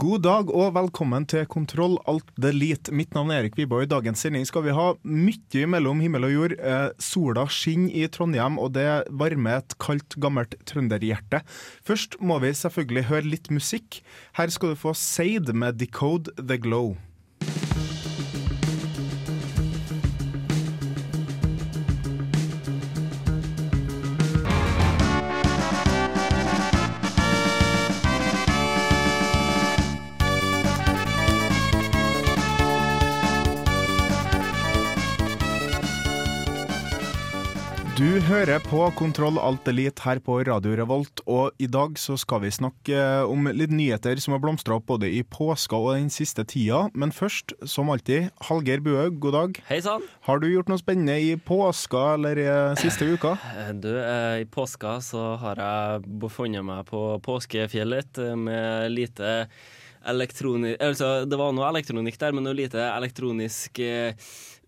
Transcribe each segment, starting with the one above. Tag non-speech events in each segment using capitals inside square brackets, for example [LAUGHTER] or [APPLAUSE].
God dag og velkommen til Kontroll alt delete. Mitt navn er Erik Wiborg. I dagens sending skal vi ha mye mellom himmel og jord. Eh, sola skinner i Trondheim, og det varmer et kaldt, gammelt trønderhjerte. Først må vi selvfølgelig høre litt musikk. Her skal du få Seid med Decode The Glow. Hører på Kontroll alt elite her på Radio Revolt, og i dag så skal vi snakke eh, om litt nyheter som har blomstra opp både i påska og den siste tida. Men først, som alltid, Hallgeir Buhaug, god dag. Hei sann. Har du gjort noe spennende i påska eller i siste [LAUGHS] uka? Du, eh, I påska så har jeg befunnet meg på påskefjellet eh, med lite elektronisk Altså, det var noe elektronikk der, men noe lite elektronisk eh,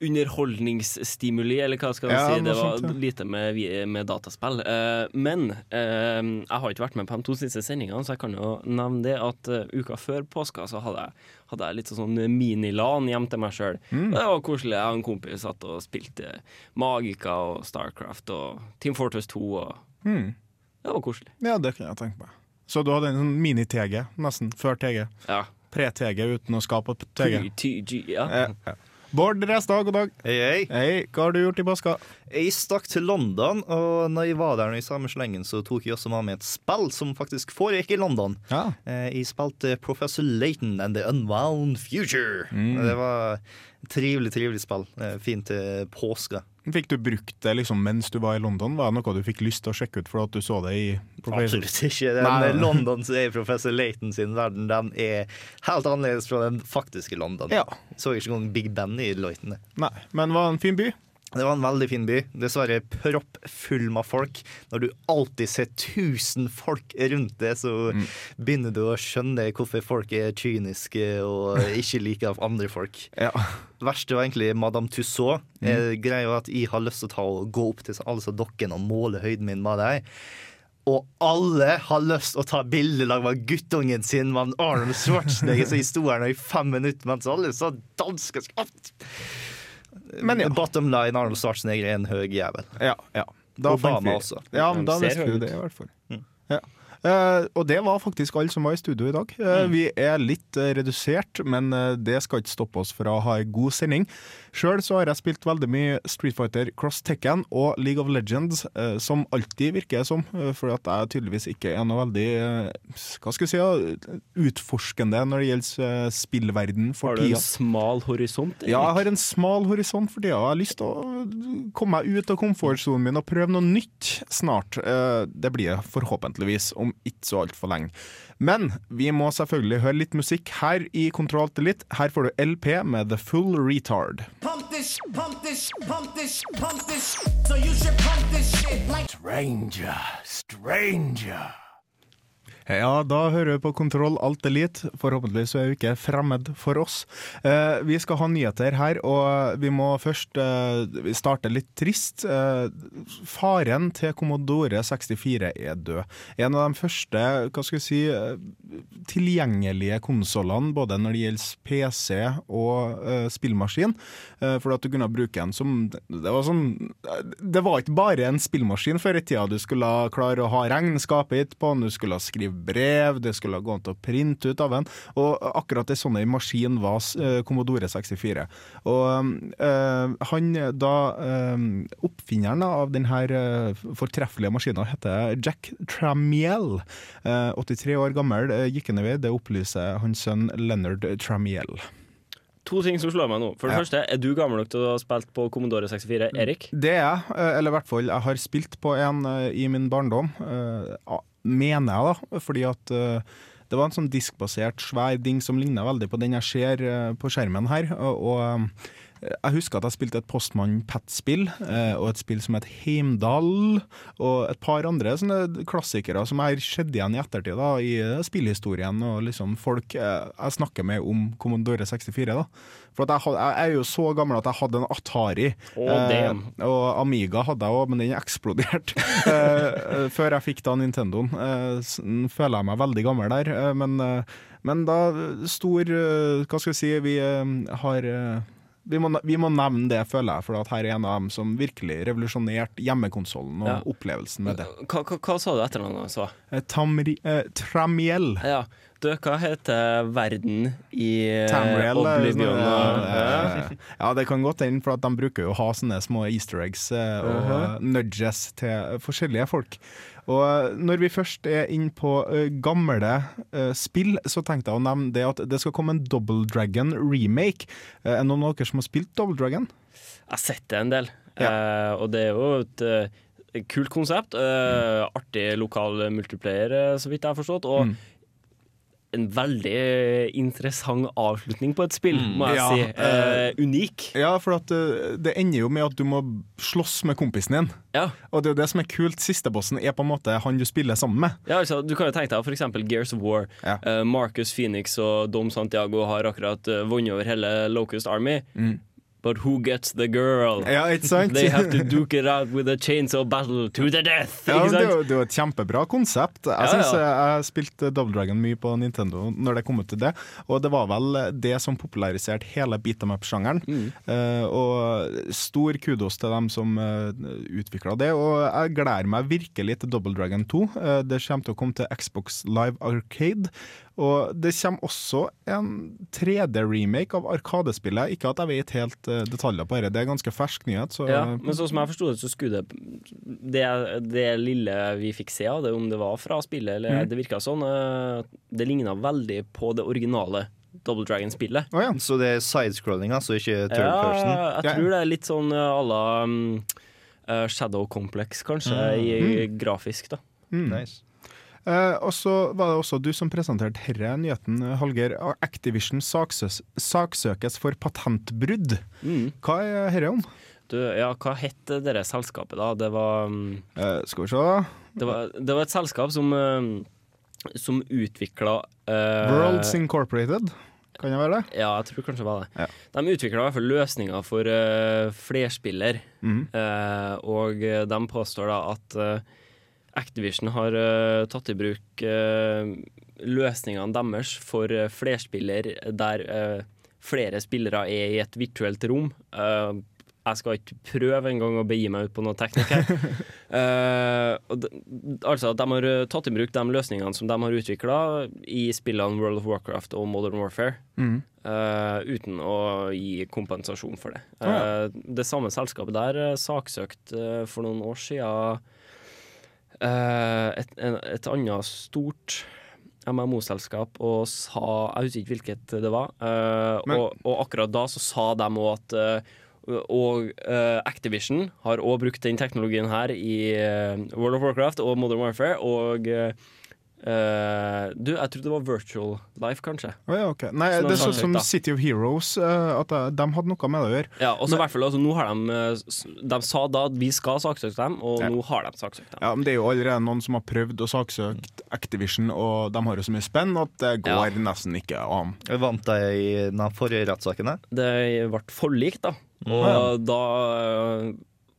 underholdningsstimuli, eller hva skal man Ja, si. Det var ja. lite med, med dataspill. Uh, men uh, jeg har ikke vært med på de to siste sendingene, så jeg kan jo nevne det at uh, uka før påska så hadde jeg, hadde jeg litt sånn minilan hjem til meg sjøl. Mm. Det var koselig. Jeg og en kompis satt og spilte Magica og Starcraft og Team Fortress 2. Og mm. det var koselig. Ja, det kan jeg tenke meg. Så du hadde en sånn mini-TG, nesten, før TG. Ja. Pre-TG uten å skape TG. TG. PTG, ja. Eh, Bård Restad, god dag. Hei, hei. Hei, hva har du gjort i påska? Jeg stakk til London, og når jeg var der i samme slengen, så tok jeg også med meg et spill som faktisk foregikk i London. Ja. Eh, Jeg spilte Professor Laton and The Unwound Future. Det var et trivelig, trivelig spill. Eh, Fint til påske. Fikk du brukt det liksom mens du var i London? Var det noe du fikk lyst til å sjekke ut for at du så det i Absolutt ikke. Den Nei, nei. London som er Professor Layton sin verden, den er helt annerledes fra den faktiske London. Ja. Så ikke noen Big Ben i Leighton. Nei, men det var en fin by. Det var en veldig fin by. Dessverre proppfull med folk. Når du alltid ser 1000 folk rundt deg, så begynner du å skjønne hvorfor folk er kyniske og ikke liker av andre folk. [LAUGHS] Ja. Det verste var egentlig Madame Tussaud. Mm. Greia var at jeg har lyst til å gå opp til alle disse dokkene og måle høyden min med dem. Og alle har lyst til å ta bildelag med guttungen sin med Arnold Schwarzenegger, så jeg sto her nå i fem minutter mens alle sa danske Men ja. Bottom line, Arnold Schwarzenegger er en høy jævel. Ja, ja. Da Obama også. Ja, men da visste vi det, i hvert fall. Ja. Uh, og det var faktisk alle som var i studio i dag. Eh, Vi er litt uh, redusert, men det skal ikke stoppe oss fra å ha en god sending. Sjøl har jeg spilt veldig mye Street Fighter, Cross Tekken og League of Legends, eh, som alltid virker som, uh, fordi at jeg tydeligvis ikke er noe veldig eh, hva skal jeg si, utforskende når det gjelder eh, spillverden for Har du en smal horisont? Erik? Ja, jeg har en smal horisont for tida. Jeg har lyst til å komme meg ut av komfortsonen min og prøve noe nytt snart. Eh, Det blir jeg forhåpentligvis om ikke så altfor lenge. Men vi må selvfølgelig høre litt musikk her i Kontroll til litt. Her får du LP med The Full Retard. Pump this, pump this, pump this, pump this. So you should pump this shit like. Stranger, stranger. Ja, da hører vi på Kontroll Alt Elite. Forhåpentligvis er hun ikke fremmed for oss. Eh, vi skal ha nyheter her, og vi må først eh, starte litt trist. Eh, faren til Commodore 64 er død. En av de første hva skal jeg si, eh, tilgjengelige konsollene, både når det gjelder PC og eh, spillmaskin. Eh, for at du kunne bruke en som Det var sånn Det var ikke bare en spillmaskin før i tida. Du skulle klare å ha regnskapet ditt på den, du skulle skrive brev, det skulle gå an til å printe ut av en. Og akkurat en sånn maskin var eh, Commodore 64. Og øh, han da øh, Oppfinneren av denne fortreffelige maskinen heter Jack Tramiel. Eh, 83 år gammel gikk han i vei. Det opplyser hans sønn Leonard Tramiel. To ting som slår meg nå. For det Ja. første, er du gammel nok til å ha spilt på Commodore 64, Erik? Det er jeg, eller i hvert fall jeg har spilt på en i min barndom. Mener jeg, da. Fordi at eh, Det var en sånn diskbasert, svær ding som ligna veldig på den jeg ser eh, på skjermen her. Og, og eh, jeg husker at jeg spilte et Postmann Pat-spill, eh, og et spill som het Heimdall, og et par andre sånne klassikere som jeg har sett igjen i ettertid da, i eh, spillhistorien, og liksom folk eh, jeg snakker med om Commodore 64. da. For at jeg, had- jeg er jo så gammel at jeg hadde en Atari, Oh, eh, og Amiga hadde jeg òg, men den eksploderte [LAUGHS] eh, før jeg fikk da Nintendoen. Eh, føler jeg meg veldig gammel der, men, men da stor Hva skal vi si, vi har vi må, vi må nevne det, føler jeg, for at her er en av dem som virkelig revolusjonerte hjemmekonsollen og Ja. opplevelsen med det. Hva, hva, hva sa du etter noen var? Eh, Tamri, eh, Tramiel. Ja. Du, hva heter verden i eh, Tamriel. eh, Oblivion? sånn, og- eh, Ja, det kan godt hende, for at de bruker jo å ha sånne små easter eggs og -huh. nudges til forskjellige folk. Og eh, når vi først er inne på uh, gamle uh, spill, så tenkte jeg å nevne det at det skal komme en Double Dragon remake. Uh, Er noen av dere som har spilt Double Dragon? Jeg har sett det en del, eh, og det er jo et kult konsept. Mm. Artig lokal multiplayer, så vidt jeg har forstått. Og Mm. En veldig interessant avslutning på et spill, må jeg Ja, si. eh, Eh, unik. Ja, for at eh, det ender jo med at du må slåss med kompisen din. Ja. Og det er jo det som er kult. Siste bossen er på en måte han du spiller sammen med. Ja, altså, du kan jo tenke deg eksempel Gears of War. Ja. Eh, Marcus Phoenix og Dom Santiago har akkurat vunnet over hele Locust Army. But who gets the girl? Ja, ikke sant? They have to duke it out with a chainsaw battle to the death! Ja, det, er jo, et kjempebra konsept. Jeg Ja, synes ja. jeg, jeg spilte Double Dragon mye på Nintendo når det kom ut til det, og det var vel det som populariserte hele beat em up-sjangeren. Mm. Uh, og stor kudos til dem som uh, utvikla det, og jeg gleder meg virkelig til Double Dragon 2. Uh, det kommer til å komme til Xbox Live Arcade. Og det kommer også en 3D-remake av Arkadespillet. Ikke at jeg vet helt eh, detaljer på det, det er ganske fersk nyhet. Så, Ja, men sånn som jeg forsto det, så skulle det, det Det lille vi fikk se av det, om det var fra spillet eller Mm. Det virka sånn. eh, Det ligna veldig på det originale Double Dragon-spillet. Å ja. Så det er sidescrolling, altså, ikke third Ja, person? jeg Ja. tror det er litt sånn à la um, eh, Shadow Complex, kanskje, i grafisk, da. Mm. Nice. Eh, og så var det også du som presenterte herre nyheten, eh, Hallgeir. Activision saksøs, saksøkes for patentbrudd. Mm. Hva er herre om? Du, ja, hva het det selskapet, da? Det var um, Eh, skal vi se Det var, det var et selskap som, eh, som utvikla Worlds Incorporated. Kan det være det? Ja, jeg tror kanskje det var det. Ja. De utvikla i hvert fall løsninger for uh, flerspiller, mm. eh, og de påstår da at eh, Activision har uh, tatt i bruk uh, løsningene deres for uh, flerspiller der flere spillere er i et virtuelt rom. Jeg skal ikke prøve engang å begi meg ut på noe teknikk her. [LAUGHS] De, altså, de har tatt i bruk de løsningene som de har utvikla i spillene World of Warcraft og Modern Warfare. mm. uten å gi kompensasjon for det. Oh, ja. Det samme selskapet der saksøkte for noen år siden et, et annet stort MMO-selskap og sa Jeg husker ikke hvilket det var. Uh, og, og akkurat da så sa de òg at uh, og uh, Activision har òg brukt den teknologien her i eh, World of Warcraft og Modern Warfare. Og eh, eh, Du, jeg trodde det var Virtual Life, kanskje. Oh, ja, okay. Nei, det er sånn som da. City of Heroes, uh, at de, de hadde noe med det å gjøre. Ja, og så i hvert fall, altså, nå har de eh, De sa da at vi skal saksøke dem, og Ja. nå har de saksøkt dem. Ja, men Det er jo allerede noen som har prøvd å saksøke Activision, og de har jo så mye spenn at det går Ja. nesten ikke an. Vant de i den forrige rettssaken her. Det ble forlik, da. Og da eh,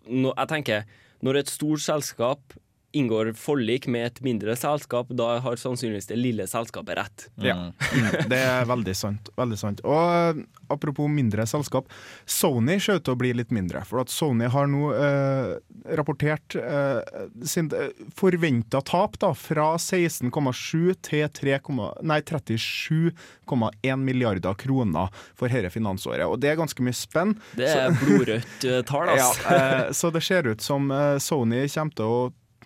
nå, Jeg tenker, når et stort selskap inngår forlik med et mindre selskap, da har sannsynligvis det lille selskapet rett. Ja. Mm, Det er veldig sant. Veldig sant. Og eh, apropos mindre selskap. Sony ser ut til å bli litt mindre. For at Sony har nå eh, rapportert eh, sin forventa tap da, fra 16,7 til 3, nei, 37,1 milliarder kroner for dette finansåret. Og det er ganske mye spenn. Det er blodrødt tall, [LAUGHS] altså. Ja, eh, så det ser ut som eh, Sony kommer til å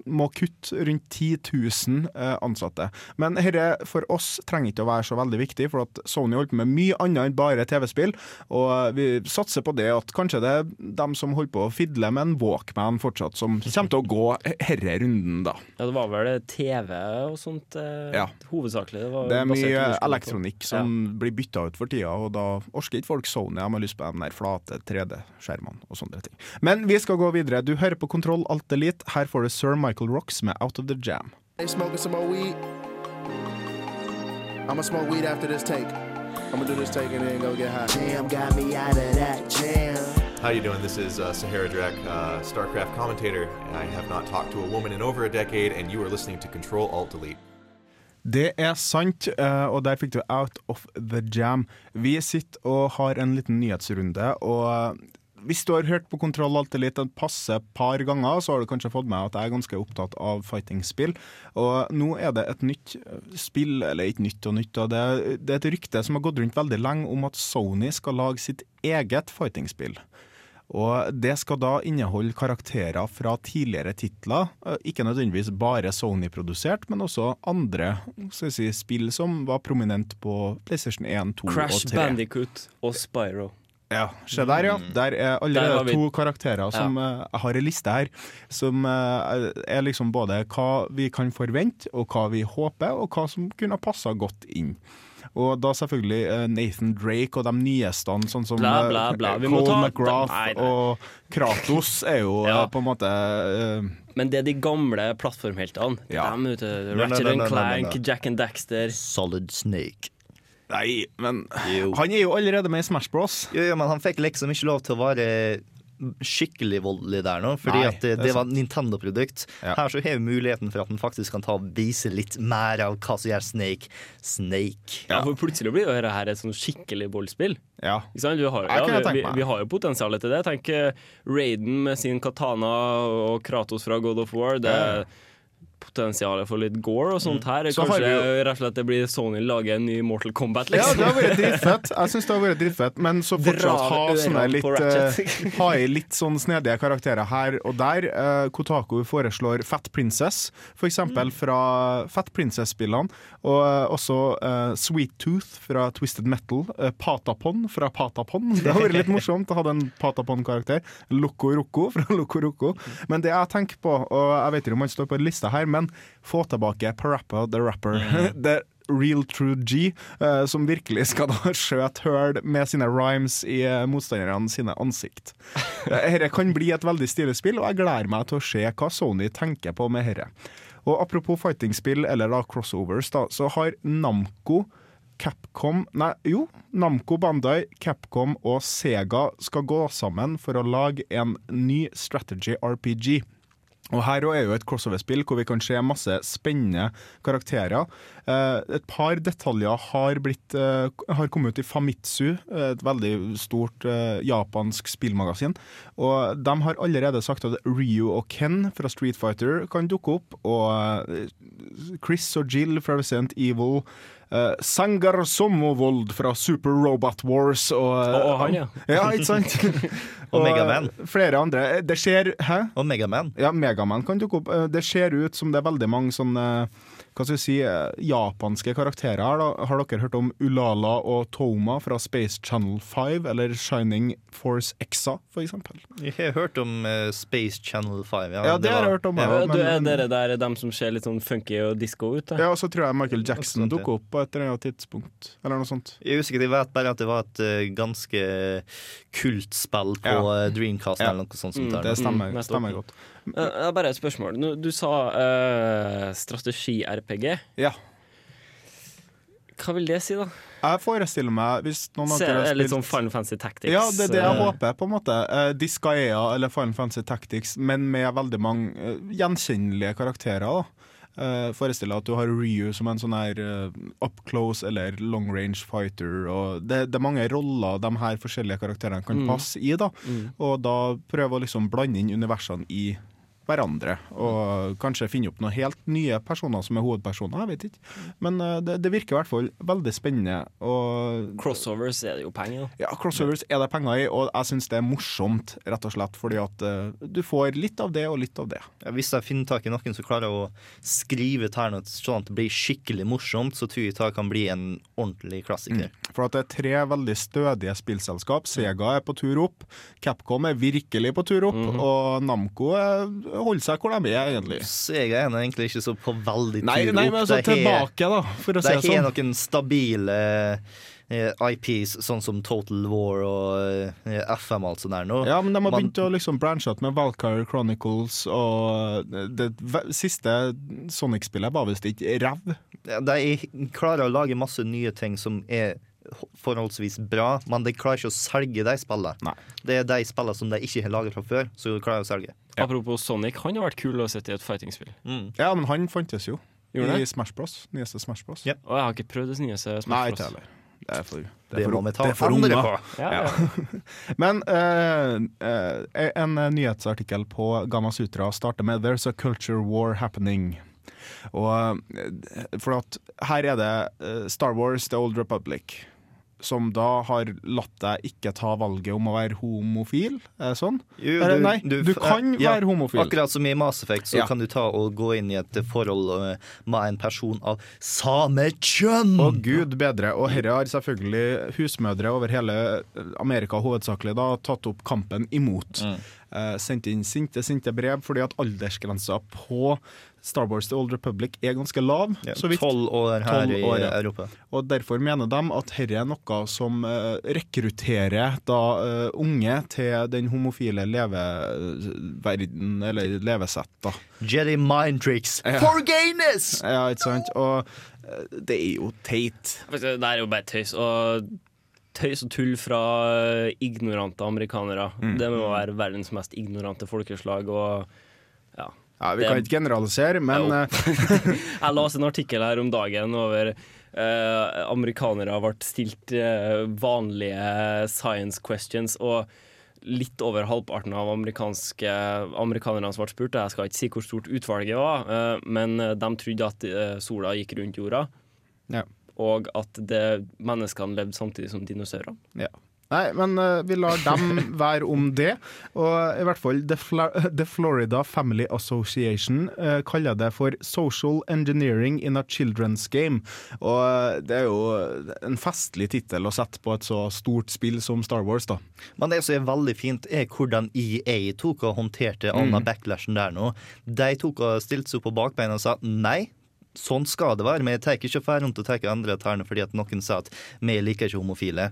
må kutte rundt 10 000 eh, ansatte. Men dette for oss trenger ikke å være så veldig viktig, for at Sony holder på med mye annet enn bare TV-spill. Og eh, vi satser på det at kanskje det er dem som holder på å fidle med en Walkman fortsatt, som kommer til å gå herre runden, da. Ja, det var vel TV og sånt eh, Ja. hovedsakelig. Det, var Det er mye elektronikk på- som blir bytta ut for tida, og da orker ikke folk Sony. De har lyst på de der flate 3D-skjermene og sånne ting. Men vi skal gå videre. Du hører på Kontroll Alt Elite. Her får du Sir Michael Rocks med Out of the Jam. They smoking some more weed. I'ma smoke weed after this take. I'ma do this take and then go get high. Jam got me out of that jam. How you doing? This is uh, Sahara Drek, uh, StarCraft commentator. I have not talked to a woman in over a decade, and you are listening to Control Alt Delete. Det er sant, eh, og der fikk du Out of the Jam. Vi sitter og har en liten nyhetsrunde, og hvis du har hørt på Kontroll Alt Elite et passe par ganger, så har du kanskje fått med at jeg er ganske opptatt av fighting-spill. Og nå er det et nytt eh, spill, eller ikke nytt og nytt, og det, det er et rykte som har gått rundt veldig lenge om at Sony skal lage sitt eget fighting-spill. Og det skal da inneholde karakterer fra tidligere titler. Eh, Ikke nødvendigvis bare Sony-produsert, men også andre si, spill som var prominent på PlayStation 1, 2 Crash og 3. Crash Bandicoot og Spyro. Ja, Se der, ja. Der er allerede vi- to karakterer som ja. uh, har en liste her som uh, er liksom både hva vi kan forvente, og hva vi håper, og hva som kunne ha passa godt inn. Og da selvfølgelig eh, Nathan Drake og de nyeste, sånn som Bla, eh, bla, bla. Cole ta- McGrath Nei, nei. og Kratos er jo Ja. eh, på en måte eh, Men det er de gamle plattformheltene. Ja. Dem, vet du. Ratchet and Clank. Jack and Daxter. Solid Snake. Nei, men Jo. han er jo allerede med i Smash Bros. Jo, jo, men han fikk liksom ikke lov til å være skikkelig voldelig der nå, fordi Nei, at det, det var sant. Nintendo-produkt. Ja. Her så har vi muligheten for at han faktisk kan ta og vise litt mer av hva som gjør Snake Snake. Ja, for plutselig blir jo dette her et sånn skikkelig voldspill. Ja. Ikke sant? Vi, har, ja, vi, vi, vi har jo potensialet til det. Tenk eh, Raiden med sin katana og Kratos fra God of War. Det Ja, er for litt gore og sånt her. Mm. Så Kanskje vi rett og slett det blir Sony lager en ny Mortal Kombat, liksom. Ja, det har vært [LAUGHS] dritfett. Jeg syns det har vært dritfett, men så fortsatt ha sånne litt eh, Ha i litt sånn snedige karakterer her og der. Uh, Kotaku foreslår Fat Princess, for eksempel fra Fat Princess-spillene. Og uh, også eh, Sweet Tooth fra Twisted Metal. eh, Patapon fra Patapon. [LAUGHS] Det har vært litt morsomt å ha en Patapon-karakter. Loco Roco fra Loco Roco. Men det jeg tenker på, og jeg vet ikke om han står på en liste her, men få tilbake Parappa the Rapper. [LAUGHS] The Real True G, eh, som virkelig skal da skjøte høl med sine rhymes i eh, motstanderne sine ansikt. Eh, Dette kan bli et veldig stilig spill, og jeg gleder meg til å se hva Sony tenker på med dette. Og apropos fighting-spill, eller da crossovers, da, så har Namco Capcom Nei, jo. Namco Bandai, Capcom og Sega skal gå sammen for å lage en ny strategy RPG. Og Her er jo et crossover-spill hvor vi kan se masse spennende karakterer. Eh, et par detaljer har, blitt, eh, har kommet ut i Famitsu, et veldig stort eh, japansk spillmagasin. Og De har allerede sagt at Ryu og Ken fra Street Fighter kan dukke opp. Og Chris og Jill fra Resident Evil. Eh, Sangar Somovold fra Super Robot Wars. Og, eh, Og- og han, ja. [LAUGHS] Ja, ikke sant? [LAUGHS] Og og Megaman. Flere andre. Det skjer Hæ? Og Megaman. Ja, Megaman kan dukke opp. Eh, Det ser ut som det er veldig mange sånne hva skal vi si, eh, japanske karakterer her. Da. Har dere hørt om Ulala og Toma fra Space Channel 5, eller Shining Force Exa, for eksempel? Jeg har hørt om eh, Space Channel 5. Ja, det har jeg hørt om, Ja. ja. Ja, du, er dere der dem som ser litt sånn funky og disko ut? Da? Ja, og så tror jeg Michael Jackson det. dukker opp på et eller annet tidspunkt, eller noe sånt. Jeg husker jeg vet bare at det var et eh, ganske kultspill på Ja. Dreamcast Ja. eller noe sånt. Mm, Det stemmer, Mm, stemmer godt. Eh, Jeg har bare et spørsmål. Du sa uh, strategi-RPG. Ja. Hva vil det si, da? Jeg forestiller meg, hvis noen Se, har litt sånn Final Fantasy Tactics. Ja, det er det jeg eh, håper, på en måte. Uh, Disgaea eller Final Fantasy Tactics, men med veldig mange uh, gjenkjennelige karakterer. da. Uh, Forestill deg at du har Ryu som en sånn her uh, up close eller long range fighter. Og det, det er mange roller de her forskjellige karakterene kan Mm. passe i. da Mm. Og da prøve å liksom blande inn universene i hverandre. Og kanskje finne opp noen helt nye personer som er hovedpersoner, jeg vet ikke. Men eh, det, det virker i hvert fall veldig spennende. Og Crossovers er det jo penger i. ja, crossovers er det penger i, og jeg syns det er morsomt, rett og slett. Fordi at eh, du får litt av det og litt av det. Ja, hvis jeg finner tak i noen som klarer å skrive tærne sånn at det blir skikkelig morsomt, så tror jeg det kan bli en ordentlig klassiker. For at det er tre veldig stødige spillselskap. Sega er på tur opp, Capcom er virkelig på tur opp, og Namco er, holder seg hvor de er, egentlig. Sega er egentlig ikke så på veldig tur Nei, nei men så altså tilbake, da, for å si De det har sånn. noen stabile eh, IPs, sånn som Total War og eh, FM og alt sånt der nå. Ja, men de har begynt å liksom branche ut med Valkyrie Chronicles, og det siste Sonic-spillet var visst ikke ræv. De klarer å lage masse nye ting som er forholdsvis bra, men de klarer ikke å selge de spillene. Det er de spillene som de ikke har laget fra før, som de klarer å selge. Apropos Sonic, han har vært kul å sette i et fighting-spill. Ja, men han fantes jo Gjorde i det? Smash Bros. Nyeste Smash Bros. Ja. Og jeg har ikke prøvd det nyeste Smash Nei, Bros. ikke heller. Det er for, Det for- vi ta det er for andre på. Ja, ja. [LAUGHS] Men uh, uh, en nyhetsartikkel på Gamma Sutra starter med 'There's a culture war happening'. Og eh, for at her er det uh, Star Wars The Old Republic. Som da har latt deg ikke ta valget om å være homofil? Sånn? Jo, du, nei, du kan ja, være homofil. Akkurat som i Mass Effect, så Ja. kan du ta og gå inn i et forhold eh, med en person av samme kjønn. Å gud bedre. Og herre har selvfølgelig husmødre over hele Amerika hovedsakelig da tatt opp kampen imot. Eh, sendt inn sinte, sinte brev fordi at aldersgrensa på Star Wars The Old Republic er ganske lav. Ja, så vidt. 12 år her 12 i år, i Europa. Og derfor mener de at dette er noe som eh, rekrutterer da eh, unge til den homofile leveverden, eller levesett, da. Jedi mind tricks Ja. for gayness! Ja, ikke sant? Og eh, det er jo teit. Det er jo bare tøys. Og tøys og tull fra ignorante amerikanere. Mm. Det må være verdens mest ignorante folkeslag. Og ja. Vi kan ikke generalisere, men eh, [LAUGHS] Jeg leste en artikkel her om dagen over eh, amerikanere ble stilt eh, vanlige science questions, og litt over halvparten av amerikanske amerikanerne som ble spurt, jeg skal ikke si hvor stort utvalget var, eh, men de trodde at eh, sola gikk rundt jorda, Ja. og at det, menneskene levde samtidig som dinosaurer. Ja. Nei, men uh, vi lar dem [LAUGHS] være om det. Og i hvert fall The, Fla The Florida Family Association uh, kaller det for 'Social Engineering in a Children's Game'. Og uh, det er jo en festlig tittel å sette på et så stort spill som Star Wars, da. Men det som er veldig fint, er hvordan EA tok og håndterte Anna Backlashen der nå. De tok og stilte seg opp på bakbeina og sa nei. Sånn skal det være. Vi tar ikke affæren til å ta andre tærne fordi at noen sa at vi liker ikke homofile.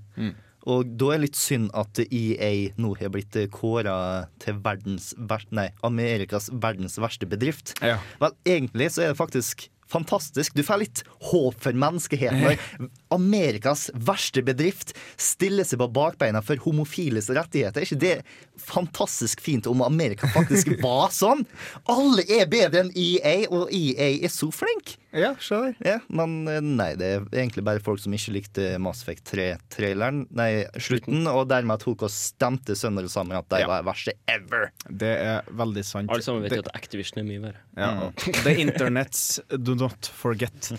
Og da er det litt synd at EA nå har blitt kåra til verdens nei, Amerikas verdens verste bedrift. Ja. Vel, egentlig så er det faktisk fantastisk. Du får litt håp for menneskeheten. [LAUGHS] Amerikas verste bedrift stiller seg på bakbeina for homofiles rettigheter. Er ikke det fantastisk fint om Amerika faktisk [LAUGHS] var sånn? Alle er bedre enn EA, og EA er så flink. Ja, skjønner. Ja, men eh, nei, det er egentlig bare folk som ikke likte Mass Effect 3-traileren, nei, slutten, og dermed tok og stemte sønder og sammen at de Ja. var verste ever. Det er veldig sant. Alle sammen vet jo at Activision er mye verre. Ja. The [LAUGHS] internets do not forget.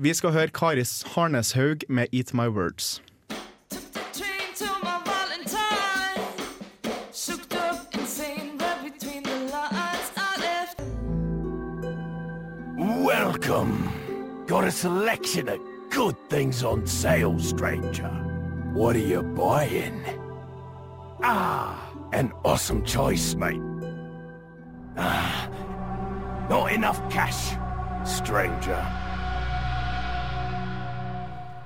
Vi skal høre Karis Harneshaug med 'Eat My Words'. My Valentine. Shook up, insane, read between the lines. I left. Welcome. Got a selection of good things on sale, stranger. What are you buying? Ah, an awesome choice, mate. Ah, not enough cash, stranger.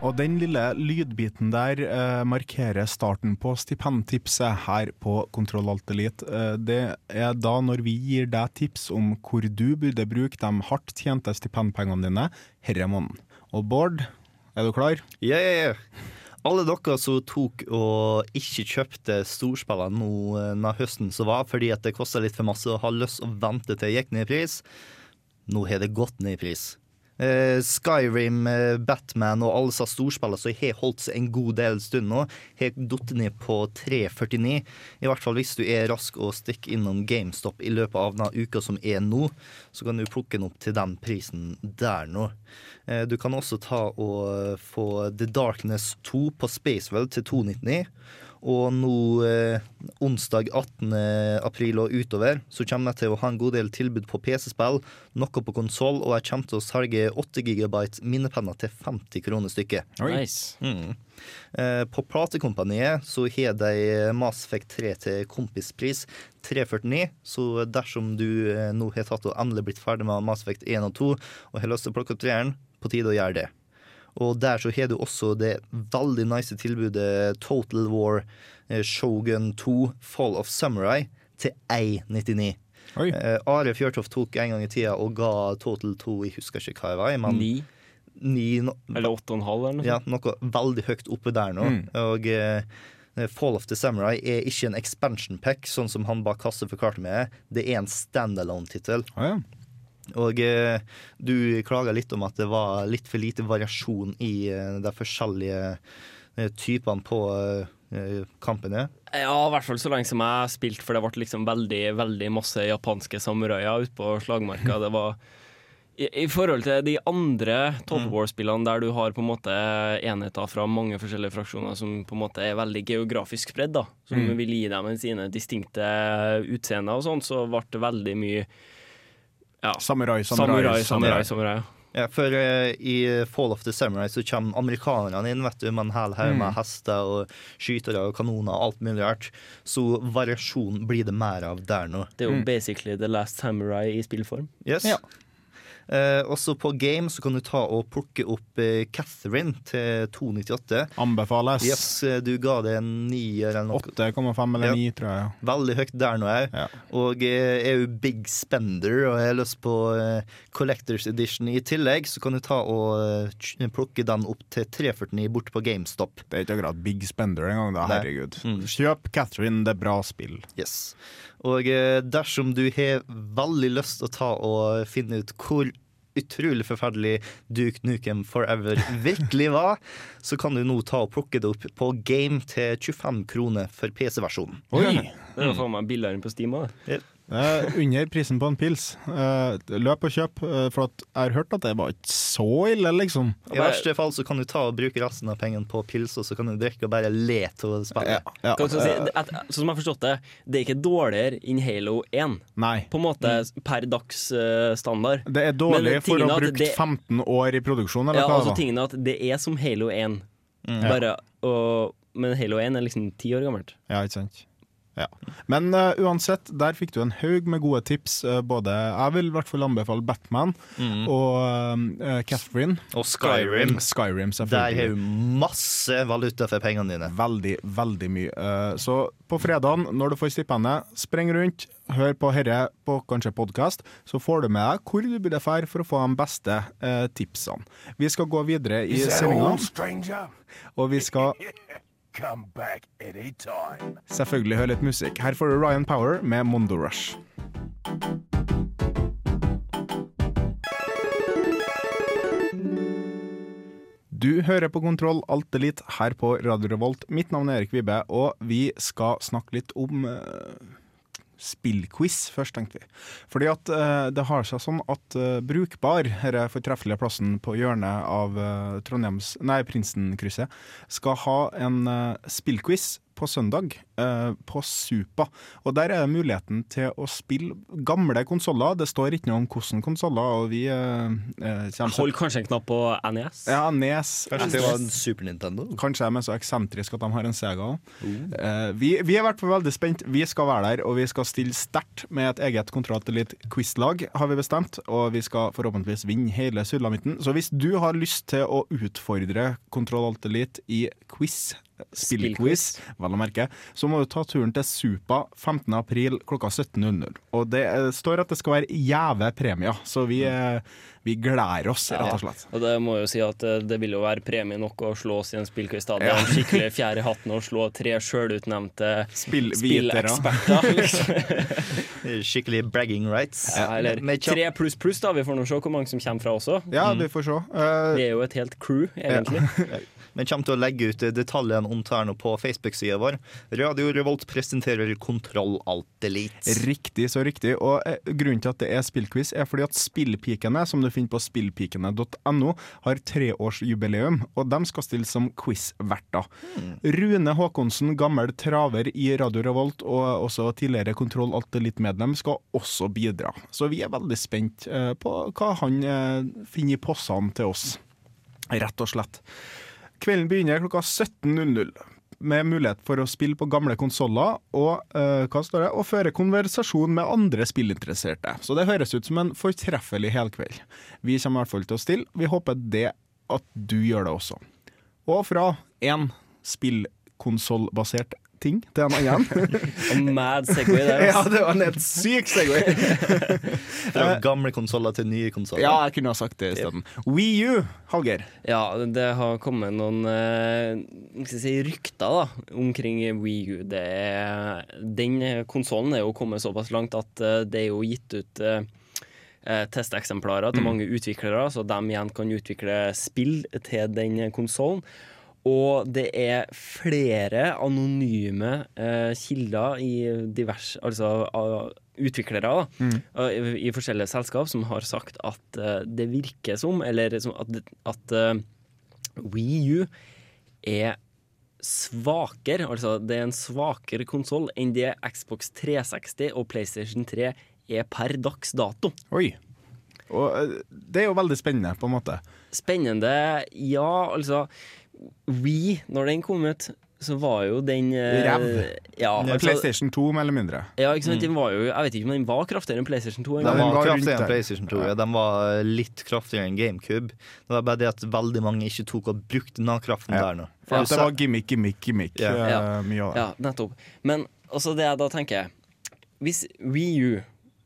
Og den lille lydbiten der eh, markerer starten på stipendtipset her på Kontroll Alt Elite. Eh, det er da når vi gir deg tips om hvor du burde bruke de hardt tjente stipendpengene dine herre måneden. Og Bård, er du klar? Ja, ja, ja. Alle dere som tok og ikke kjøpte storspillene nå eh, denne høsten som var, fordi at det kosta litt for masse og har lyst å vente til det gikk ned i pris, nå har det gått ned i pris. Eh, Skyrim, eh, Batman og alle disse storspillene som har holdt seg en god del stund nå, har falt ned på 349. I hvert fall hvis du er rask og stikker innom GameStop i løpet av denne uka som er nå, så kan du plukke den opp til den prisen der nå. Eh, Du kan også ta og få The Darkness 2 på Spacewell til 299. Og nå eh, onsdag 18. april og utover så kommer jeg til å ha en god del tilbud på PC-spill, noe på konsoll, og jeg kommer til å selge 8 GB minnepenner til 50 kroner stykket. Nice. Mm. Eh, på platekompaniet så har de Mass Effect 3 til kompispris 349, så dersom du eh, nå har tatt og endelig blitt ferdig med Mass Effect 1 og 2 og har lyst til å plukke opp treeren, på tide å gjøre det. Og der så har du også det veldig nice tilbudet Total War eh, Shogun 2 Fall of Samurai til 1,99. Oi. Are Fjørtoft tok en gang i tida og ga Total 2 Jeg husker ikke hva jeg var, men Ni. Ni no, Eller åtte og en halv, eller noe ja, noe veldig høyt oppe der nå. Mm. Og eh, Fall of the Samurai er ikke en expansion pack, sånn som han bak kasse forklarte meg. Det er en standalone-tittel. Å ja. Og eh, du klaga litt om at det var litt for lite variasjon i eh, de forskjellige eh, typene på eh, kampene. Ja, i hvert fall så lenge som jeg spilte, for det ble liksom veldig veldig masse japanske samuraier ute på slagmarka. Det var i, I forhold til de andre Total War-spillene der du har på en måte enheter fra mange forskjellige fraksjoner som på en måte er veldig geografisk spredd, da, som Mm. vil gi dem sine distinkte utseender og sånn, så ble det veldig mye ja, Samurai, samurai, samurai. samurai, samurai. Ja, for uh, i Fall of the Samurai så kommer amerikanerne inn vet du, med en hel haug med Mm. hester og skytere og kanoner og alt mulig rart. Så variasjon blir det mer av der nå. Det er jo Mm. basically The Last Samurai i spillform. Yes. Ja. Eh, også på game så kan du ta og plukke opp eh, Catherine til 298. Anbefales. Yes, eh, du ga det en nier eller noe. 8,5 eller Ja. 9, tror jeg. Veldig høyt der nå òg. Ja. Og eh, er jo big spender og har lyst på eh, Collectors Edition i tillegg, så kan du ta og eh, plukke den opp til 349 borte på GameStop. Det er ikke akkurat big spender engang, da. Herregud. Mm. Kjøp Catherine, det er bra spill. Yes. Og dersom du har veldig lyst til å ta og finne ut hvor utrolig forferdelig Duke Nukem Forever virkelig var, så kan du nå ta og plukke det opp på Game til 25 kroner for PC-versjonen. Oi! Det er faen meg billigere enn på Steam. da. Eh, under prisen på en pils. Uh, løp og kjøp, uh, for at jeg har hørt at det var ikke så ille, liksom. I verste fall så kan du ta og bruke resten av pengene på pils, og så kan du drikke og bare le til spillet. Ja, ja. si? at- Sånn som jeg har forstått det, det er ikke dårligere enn Halo 1. Nei. På en måte per dags standard. Det er dårlig Men for å ha brukt det- 15 år i produksjon, eller Ja, hva altså tingene tingen er at det er som Halo 1, Mm. bare, og, men Halo 1 er liksom ti år gammelt. Ja, ikke sant. Ja. Men uh, uansett, der fikk du en haug med gode tips. Uh, både Jeg vil i hvert fall anbefale Batman Mm. og uh, Catherine. Og Skyrim. Skyrim, Der har du masse valuta for pengene dine. Veldig, veldig mye. Eh, Så på fredagen, når du får stipendet, spreng rundt, hør på herre på kanskje podkast, så får du med deg hvor du burde dra for å få de beste tipsene. Vi skal gå videre i sendinga, og vi skal [LAUGHS] Come back anytime. selvfølgelig hør litt musikk. Her får du Ryan Power med Mondo Rush. Du hører på Kontroll Alt Elite her på Radio Revolt. Mitt navn er Erik Vibe, og vi skal snakke litt om eh, spillquiz først, tenkte vi. Fordi at eh, det har seg sånn at eh, Brukbar, denne fortreffelige plassen på hjørnet av eh, Trondheims, nei, Prinsenkrysset, skal ha en eh, spillquiz på søndag eh, på Supa. Og der er det muligheten til å spille gamle konsoller. Det står ikke noe om hvordan konsoller, og vi eh, eh, Hold kanskje en knapp på E NES. ja, Nes. Kanskje det var en Super Nintendo? Kanskje de er så eksentriske at de har en Sega òg. vi, vi er i hvert fall veldig spent. Vi skal være der, og vi skal stille sterkt med et eget Kontroll Elite quizlag, har vi bestemt. Og vi skal forhåpentligvis vinne hele sulamitten. Så hvis du har lyst til å utfordre Kontroll Elite i quiz spillquiz, vel å merke, så må du ta turen til Supa 15. april klokka 17.00. Og det eh, står at det skal være gjeve premier, så vi, eh, vi gleder oss, rett og slett. Og det må jo si at eh, det vil jo være premie nok å slå oss i en spillquiz. da. Det er en skikkelig fjerde i hatten å slå tre sjølutnevnte spilleksperter. [LAUGHS] Liksom. Skikkelig bragging rights. Ja, eller tre pluss pluss, da. Vi får nå se hvor mange som kommer fra også. Ja, vi får se. Uh, det er jo et helt crew, egentlig. [LAUGHS] Vi kommer til å legge ut detaljene om det på Facebook-sida vår. Radio Revolt presenterer Kontroll Alt Delete. Riktig så riktig. Og eh, grunnen til at det er spillquiz, er fordi at Spillpikene, som du finner på spillpikene.no, har treårsjubileum, og de skal stille som quizverter. Rune Håkonsen, gammel traver i Radio Revolt og også tidligere Kontroll Alt Elite-medlem, skal også bidra. Så vi er veldig spent eh, på hva han eh, finner i possene til oss, rett og slett. Kvelden begynner klokka 17.00 med mulighet for å spille på gamle konsoller og, det, og føre konversasjon med andre spillinteresserte. Så det høres ut som en fortreffelig helkveld. Vi kommer i hvert fall til å stille. Vi håper det at du gjør det også. Og fra én spillkonsollbasert ting til en annen. [LAUGHS] Mad segway der. ja, det var en helt syk segway. [LAUGHS] Fra gamle konsoller til nye konsoller. ja, jeg kunne ha sagt det isteden. Wii U, Hallgeir. Ja, det har kommet noen eh, skal si, rykter da, omkring Wii U. Det er, den konsollen er jo kommet såpass langt at eh, det er jo gitt ut eh, eh, testeksemplarer til Mm. mange utviklere, så de igjen kan utvikle spill til den konsollen. Og det er flere anonyme uh, kilder i divers Altså uh, utviklere da, Mm. uh, i, i forskjellige selskap som har sagt at eh, det virker som, eller som at, at eh, Wii U er svakere, altså det er en svakere konsoll enn det Xbox 360 og PlayStation 3 er per dags dato. Oi. Og det er jo veldig spennende, på en måte. Spennende, ja, altså Wii, når den kom ut, så var jo den eh, Ræv. Ja, altså, PlayStation 2, mer eller mindre. ja, ikke sant, den var jo, jeg vet ikke om den var kraftigere enn PlayStation 2. Den den var var rundt kraftigere der. enn PlayStation 2. Ja. Den var litt kraftigere enn GameCube. Det var bare det at veldig mange ikke tok og brukte den kraften Ja. der nå. For Ja. at det var gimmick, gimmick, gimmick. Ja. eh, Ja. Mye av det. Ja, nettopp. Men altså det jeg da tenker Hvis Wii U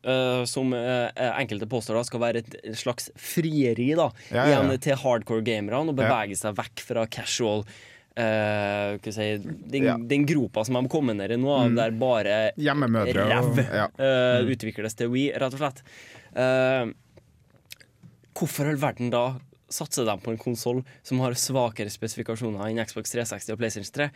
eh, som uh, enkelte påstår da skal være et slags frieri da Ja, ja, igjen til hardcore gamerne og bevege seg vekk fra casual uh, si, den. Mm. den gropa som de kommer ned i nå, der bare ræv ja. eh, utvikles til Wii, rett og slett. Hvorfor i all verden da satser de på en konsoll som har svakere spesifikasjoner enn Xbox 360 og PlayStation 3?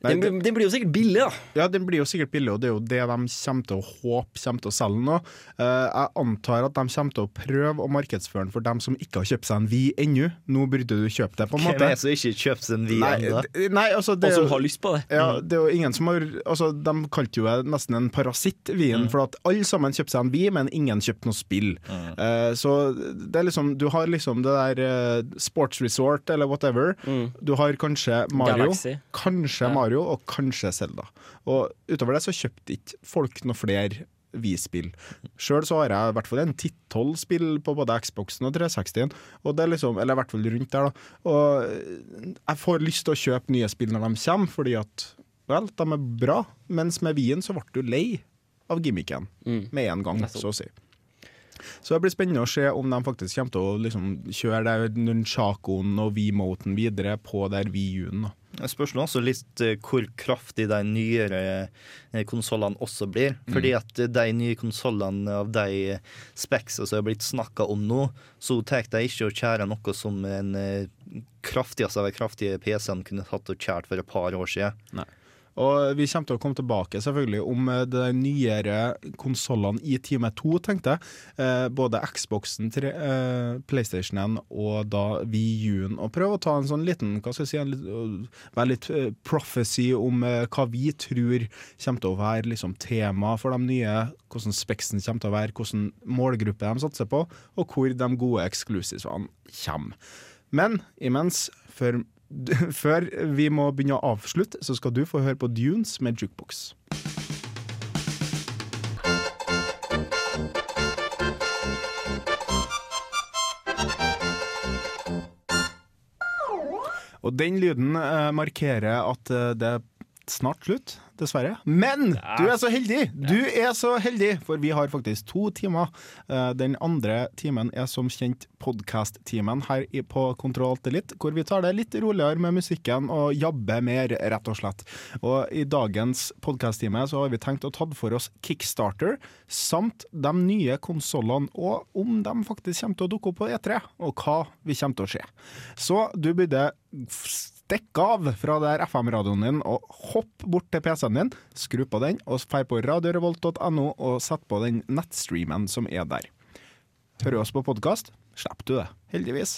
Nei, Den, den blir jo sikkert billig, da. Ja, den blir jo sikkert billig, og det er jo det de kommer til å håpe kommer til å selge nå. Eh, jeg antar at de kommer til å prøve å markedsføre den for dem som ikke har kjøpt seg en Vi ennå. Nå burde du kjøpe det, på en måte. Hvem er det som ikke kjøpt seg en Vi ennå? altså Og som har lyst på det. Ja, det er jo ingen som har Altså, De kalte jo det nesten en parasitt, Wien, for at alle sammen kjøpte seg en Vi, men ingen kjøpte noe spill. Eh, så det er liksom Du har liksom det der eh, Sports Resort eller whatever. Du har kanskje Mario, Galaxy. kanskje Ja. Mario og kanskje Zelda. Og utover det så kjøpte ikke folk noe flere Wii-spill. Sjøl så har jeg i hvert fall en ti-tolv spill på både Xboxen og 360-en, og det er liksom, eller i hvert fall rundt der, da. Og jeg får lyst til å kjøpe nye spill når de kommer, fordi at vel, de er bra. Mens med Wien så ble du lei av gimmicken med en gang, så å si. Så det blir spennende å se om de faktisk kommer til å liksom kjøre nunchakoen og V-moten videre på der Wii-U-en. da. Det spørs også litt eh, hvor kraftig de nyere eh, konsollene også blir. Fordi at eh, de nye konsollene av de specs som er blitt snakka om nå, så tar de ikke å kjære noe som en eh, kraftigste av de kraftige PC-ene kunne tatt og kjært for et par år siden. Og vi kommer til å komme tilbake selvfølgelig om eh, de nyere konsollene i time to, tenkte jeg. Eh, både Xboxen, tre, eh, PlayStationen og da Wii U-en. Og prøve å ta en sånn liten hva skal jeg si, en litt, være litt eh, prophecy om hva vi tror kommer til å være liksom, tema for de nye. Hvordan speksen kommer til å være, hvordan målgruppe de satser på, og hvor de gode eksklusivene kommer. Men imens, før [LAUGHS] før vi må begynne å avslutte, så skal du få høre på Dunes med Jukebox. Og den lyden eh, markerer at eh, det er snart slutt, dessverre. Men du er så heldig! Du er så heldig, for vi har faktisk to timer. Eh, Den andre timen er som kjent podkast-timen her på Kontroll Alt hvor vi tar det litt roligere med musikken og jabber mer, rett og slett. Og i dagens podkast-time så har vi tenkt å ta for oss Kickstarter, samt de nye konsollene, og om de faktisk kommer til å dukke opp på E3, og hva vi kommer til å se. Så du burde stikke av fra der FM-radioen din og hopp bort til PC-en din, skru på den, og dra på radiorevolt.no og sett på den nettstreamen som er der. Hører du oss på podkast, slipper du det. Heldigvis.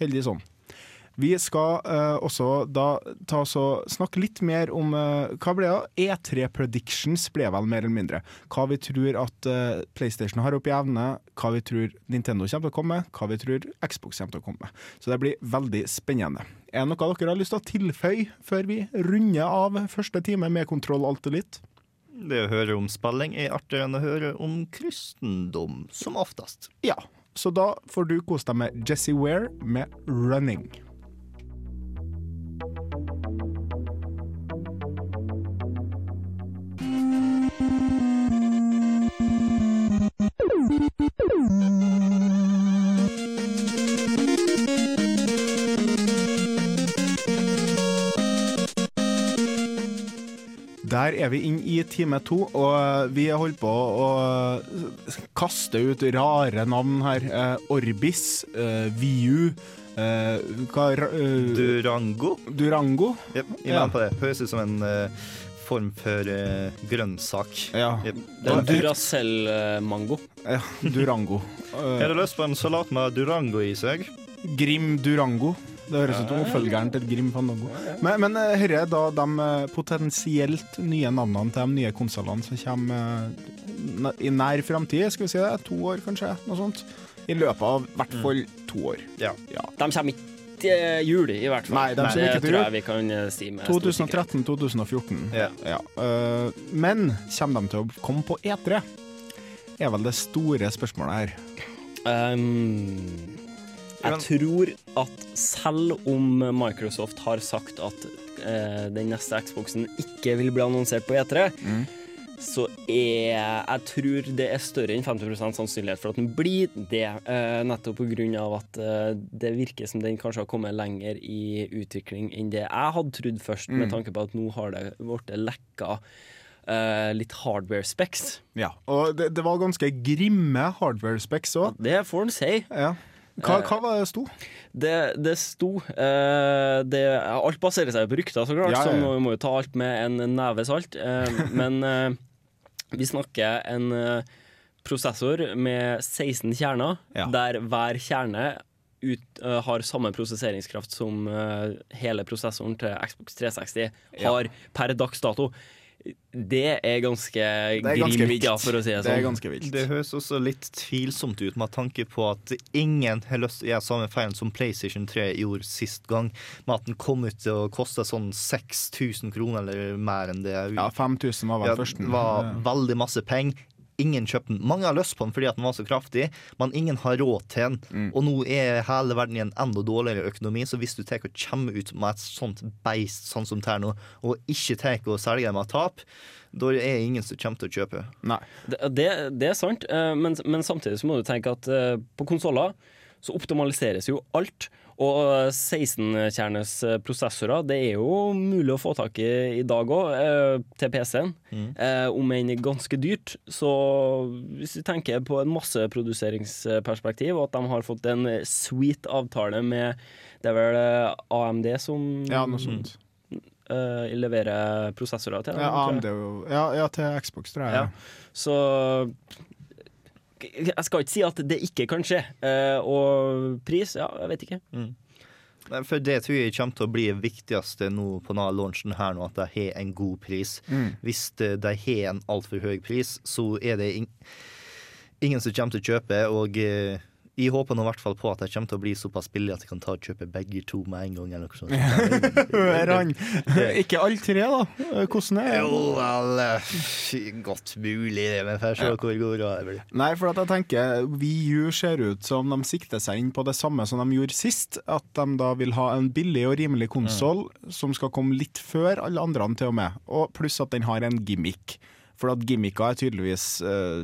Heldig sånn. Vi skal uh, også da ta oss og snakke litt mer om uh, hva ble det? E3 Predictions ble vel mer eller mindre. Hva vi tror at uh, PlayStation har opp i evne, hva vi tror Nintendo kommer til å komme med, hva vi tror Xbox kommer til å komme med. Så det blir veldig spennende. Er det noe dere har lyst til å tilføye før vi runder av første time med Kontroll Alt litt? Det å høre om spilling er artigere enn å høre om kristendom, som oftest. Ja, så da får du kose deg med Jesse Ware med 'Running'. Der er vi inne i time to, og vi har holdt på å kaste ut rare navn her. Eh, Orbis, eh, Viu eh, hva, eh, Durango. Durango. Yep, jeg er Ja. med på det. Høres ut som en eh, form for eh, grønnsak. Ja. Duracell-mango. Ja, Durango. Har du lyst på en salat med Durango i seg? Grim Durango. Det høres ut som oppfølgeren til Grim Fandango. Men, men eh, herre er da de eh, potensielt nye navnene til de nye konsollene som kommer eh, i nær framtid, skal vi si det? To år, kanskje? Noe sånt? I løpet av i hvert fall to år. Ja. De kommer ikke til jul, i hvert fall. Nei, de kommer det ikke til tror jul. jeg vi kan eh, si med stor sikkerhet. 2013-2014. Ja. eh, men kommer de til å komme på E3? Er vel det store spørsmålet her. Um, jeg tror at selv om Microsoft har sagt at eh, den neste Xboxen ikke vil bli annonsert på E3, Mm. Så er jeg tror det er større enn 50% sannsynlighet for at den blir det. eh, nettopp pga. at eh, det virker som den kanskje har kommet lenger i utvikling enn det jeg hadde trodd først, Mm. med tanke på at nå har det blitt lekka Uh, litt hardware specs. Ja, og det, det var ganske grimme hardware specs òg. Det får en si. Ja. Hva, Eh, hva var det sto? Det, det sto uh, det, Alt baserer seg på rykter, så klart, Ja, ja, ja. så vi må jo ta alt med en neve salt. Uh, men eh, vi snakker en eh, prosessor med 16 kjerner, Ja. der hver kjerne ut, uh, har samme prosesseringskraft som uh, hele prosessoren til Xbox 360 har per dags dato. Det er ganske, ganske grimt, ja, for å si det Det er sånn. ganske vilt. Det høres også litt tvilsomt ut med tanke på at ingen har lyst til å gjøre samme feilen som PlayStation 3 gjorde sist gang, med at den kom ut til å koste sånn 6000 kroner eller mer enn det. Ja, 5000 var vel Ja, førsten. det var veldig masse penger. Ingen kjøpte den. Mange har lyst på den fordi den var så kraftig, men ingen har råd til den. Mm. Og nå er hele verden i en enda dårligere økonomi, så hvis du tar og kommer ut med et sånt beist sånn som det nå, og ikke tar og selger med tap, da er det ingen som kommer til å kjøpe. Nei. Det, det, det er sant, eh, men, men samtidig så må du tenke at eh, på konsoller så optimaliseres jo alt. Og 16-kjernes prosessorer, det er jo mulig å få tak i i dag òg, til PC-en. Eh, om enn ganske dyrt. Så hvis vi tenker på en masseproduseringsperspektiv, og at de har fått en sweet avtale med Det er vel eh, AMD som Ja, noe sånt. eh, leverer prosessorer til dem, Ja. AMD Ja, ja, til Xbox, tror jeg. Ja. Så jeg skal ikke si at det ikke kan skje. Eh, og pris, ja, jeg vet ikke. Nei, For det tror jeg kommer til å bli det viktigste nå på denne launchen her nå, at de har en god pris. Mm. Hvis de, de har en altfor høy pris, så er det ing ingen som kommer til å kjøpe, og eh, Jeg håper nå i hvert fall på at jeg kommer til å bli såpass billig at jeg kan ta og kjøpe begge to med en gang. Eller noe sånt. [LAUGHS] Han. Ikke alle tre, da. Hvordan er det? Jo, vel eh, Godt mulig, det, men får se hvor god råd jeg blir. Nei, for at jeg tenker VU ser ut som de sikter seg inn på det samme som de gjorde sist. At de da vil ha en billig og rimelig konsoll som skal komme litt før alle andre til og med. Og pluss at den har en gimmick. For at gimmicka er tydeligvis uh,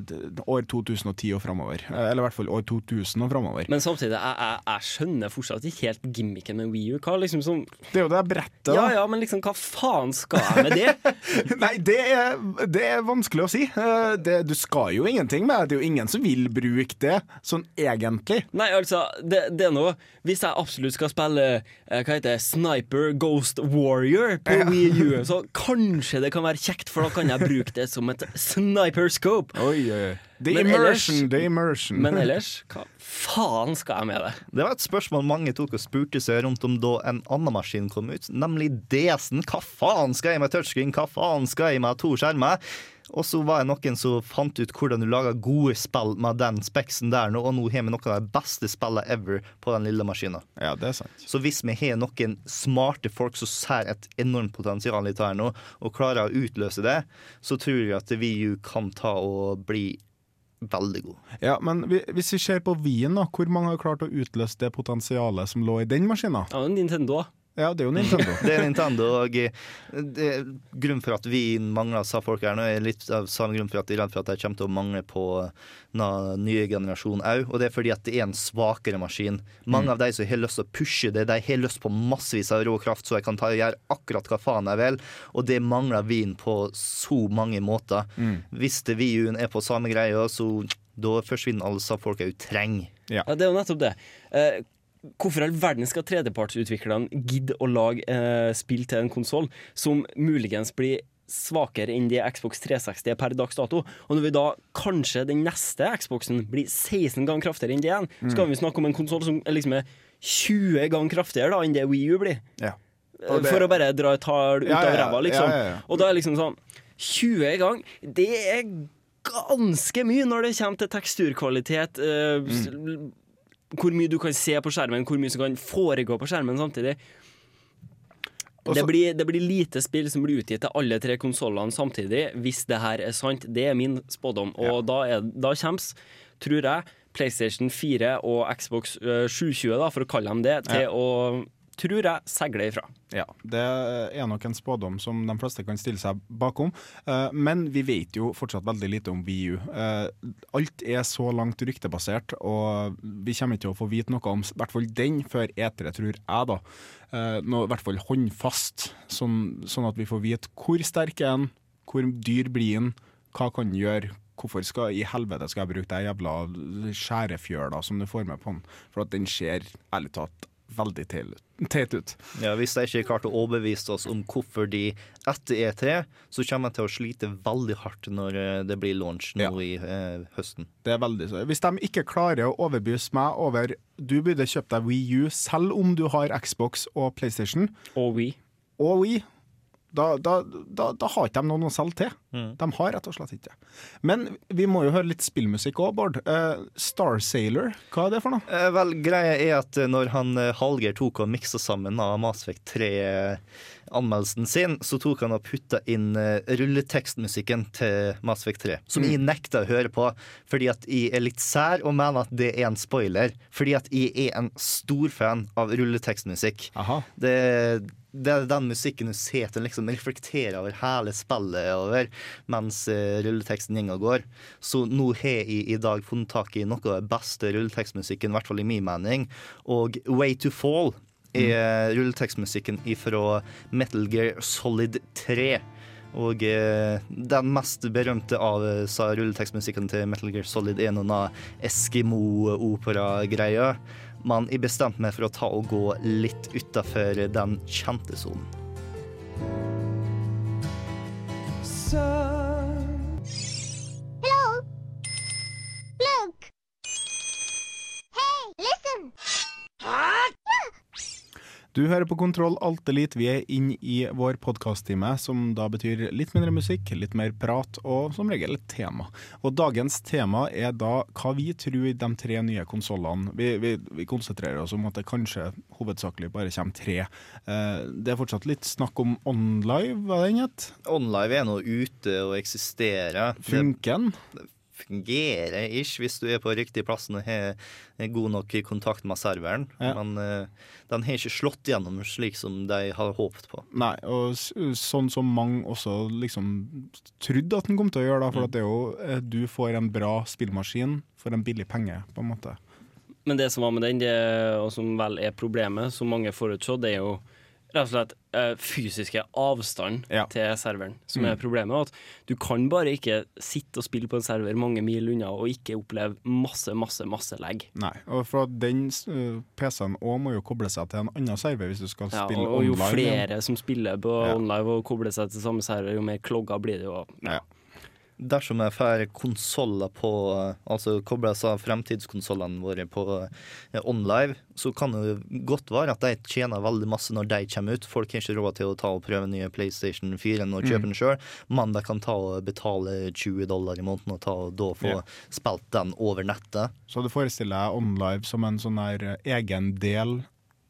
år 2010 og framover. Eh, eller i hvert fall år 2000 og framover. Men samtidig, jeg, jeg, jeg skjønner fortsatt ikke helt gimmicken med Wii U. Hva liksom som Det er jo det brettet, Ja da. ja, men liksom, hva faen skal jeg med det? [LAUGHS] Nei, det er, det er vanskelig å si. Eh, Det, du skal jo ingenting med det. Det er jo ingen som vil bruke det, sånn egentlig. Nei, altså, det, det er noe Hvis jeg absolutt skal spille Hva heter det, Sniper Ghost Warrior på Wii U, [LAUGHS] så kanskje det kan være kjekt, for da kan jeg bruke det som et sniper scope. Oi, oi. The Men immersion, ellers- the immersion. Men [LAUGHS] ellers, hva faen skal jeg med det? Det var et spørsmål mange tok og spurte seg rundt om da en annen maskin kom ut, nemlig DS-en. Hva faen skal jeg med touchscreen? Hva faen skal jeg med to skjermer? Og så var det noen som fant ut hvordan du lager gode spill med den speksen der nå, og nå har vi noen av de beste spillene ever på den lille maskinen. Ja, det er sant. Så hvis vi har noen smarte folk som ser et enormt potensial i dette her nå, og klarer å utløse det, så tror jeg at VU kan ta og bli veldig god. Ja, men vi- hvis vi ser på Wien, da, hvor mange har klart å utløse det potensialet som lå i den maskinen? Ja, Nintendo. Ja, det er jo Nintendo. [LAUGHS] Det er Nintendo, og eh, det er grunnen for at vi mangler, sa folk her nå, er litt av samme grunn for at de er redd for at de kommer til å mangle på den nye generasjonen òg. Og det er fordi at det er en svakere maskin. Mange Mm. av de som har lyst til å pushe det, de har lyst på massevis av rå kraft, så jeg kan ta og gjøre akkurat hva faen jeg vil. Og det mangler Wien på så mange måter. Mm. Hvis det VU-en er på samme greia, så da forsvinner alle sa folka du trenger. Ja, det er jo nettopp det. Eh, hvorfor all verden skal tredjepartsutviklerne gidde å lage eh, spill til en konsoll som muligens blir svakere enn det Xbox 360 er per dags dato? Og når vi da kanskje den neste Xboxen blir 16 ganger kraftigere enn det igjen, så kan vi snakke om en konsoll som liksom er 20 ganger kraftigere da enn det Wii U blir. Ja. Eh, det- For å bare dra et tall ut Ja, ja, av ræva, liksom. Og da er liksom sånn 20 ganger, det er ganske mye når det kommer til teksturkvalitet. eh, Mm. Hvor mye du kan se på skjermen, hvor mye som kan foregå på skjermen samtidig. Det blir, det blir lite spill som blir utgitt til alle tre konsollene samtidig, hvis det her er sant. Det er min spådom. Og da, er, da kommer, tror jeg, PlayStation 4 og Xbox eh, 720, da, for å kalle dem det, til Ja. å, tror jeg, seiler ifra. Ja, det er nok en spådom som de fleste kan stille seg bakom. Eh, Men vi vet jo fortsatt veldig lite om VU. Eh, Alt er så langt ryktebasert, og vi kommer ikke til å få vite noe om i hvert fall den før E3, tror jeg, da. Nå Noe i hvert fall håndfast, sånn, sånn at vi får vite hvor sterk er den, hvor dyr blir den, hva kan den gjøre. Hvorfor skal i helvete skal jeg bruke de jævla skjærefjøla som du får med på den? For at den ser ærlig talt veldig teit ut. Ja, Hvis de ikke klarte å overbevise oss om hvorfor de etter E3, så kommer de til å slite veldig hardt når eh, det blir launch nå Ja. i eh, høsten. Det er veldig så. Hvis de ikke klarer å overbevise meg over Du burde kjøpt deg Wii U selv om du har Xbox og PlayStation. Og Wii. Og Wii da, da, da, da har ikke de noen å selge til. Mm. De har rett og slett ikke Men vi må jo høre litt spillmusikk òg, Bård. Uh, Star Sailor, hva er det for noe? Uh, vel, greia er at eh, når han Halger tok og miksa sammen av Masvek 3 anmeldelsen sin, så tok han og putta inn eh, rulletekstmusikken til Mass Effect 3. Som mm. jeg nekta å høre på, fordi at jeg er litt sær og mener at det er en spoiler. Fordi at jeg er en stor fan av rulletekstmusikk. Det, det er den musikken du ser til liksom reflekterer over hele spillet over, mens eh, rulleteksten går og går. Så nå har jeg i dag funnet tak i noe av den beste rulletekstmusikken, i hvert fall i min mening. Og Way to Fall er rulletekstmusikken fra Metal Gear Solid 3. Og eh, den mest berømte av eh, sa rulletekstmusikken til Metal Gear Solid er noen av Eskimo-opera-greia. Men jeg bestemte meg for å ta og gå litt utafor den kjente sonen. Hello? Look. Hey, listen! Du hører på Kontroll Alt Elite. Vi er inn i vår podkasttime, som da betyr litt mindre musikk, litt mer prat og som regel et tema. Og dagens tema er da hva vi tror de tre nye konsollene vi, vi, vi konsentrerer oss om at det kanskje hovedsakelig bare kommer tre. Eh, det er fortsatt litt snakk om OnLive, hva den het? OnLive er nå ute og eksisterer. Funker den? Det fungerer ikke hvis du er på riktig plass og har er god nok kontakt med serveren. Ja. Men uh, den har ikke slått gjennom slik som de har håpet på. Nei, og sånn som mange også liksom trodde at den kom til å gjøre, da, for at det er jo eh, du får en bra spillmaskin for en billig penge, på en måte. Men det som var med den, det, og som vel er problemet, som mange forutså, det er jo rett og slett eh, fysiske avstand til serveren som Mm. er problemet. At du kan bare ikke sitte og spille på en server mange mil unna og ikke oppleve masse, masse, masse lag. Nei, og for den uh, PC-en òg må jo koble seg til en annen server hvis du skal Ja, spille og, og jo flere som spiller på Ja. online og kobler seg til samme server, jo mer klogger blir det jo. Ja. Dersom jeg får konsoller på eh, Altså kobler seg av fremtidskonsollene våre på eh, OnLive, så kan det godt være at de tjener veldig masse når de kommer ut. Folk har ikke råd til å ta og prøve nye PlayStation 4 og kjøpe Mm. den sjøl, men de kan ta og betale 20 dollar i måneden og ta og da få Ja. spilt den over nettet. Så du forestiller deg OnLive som en sånn der eh, egen del,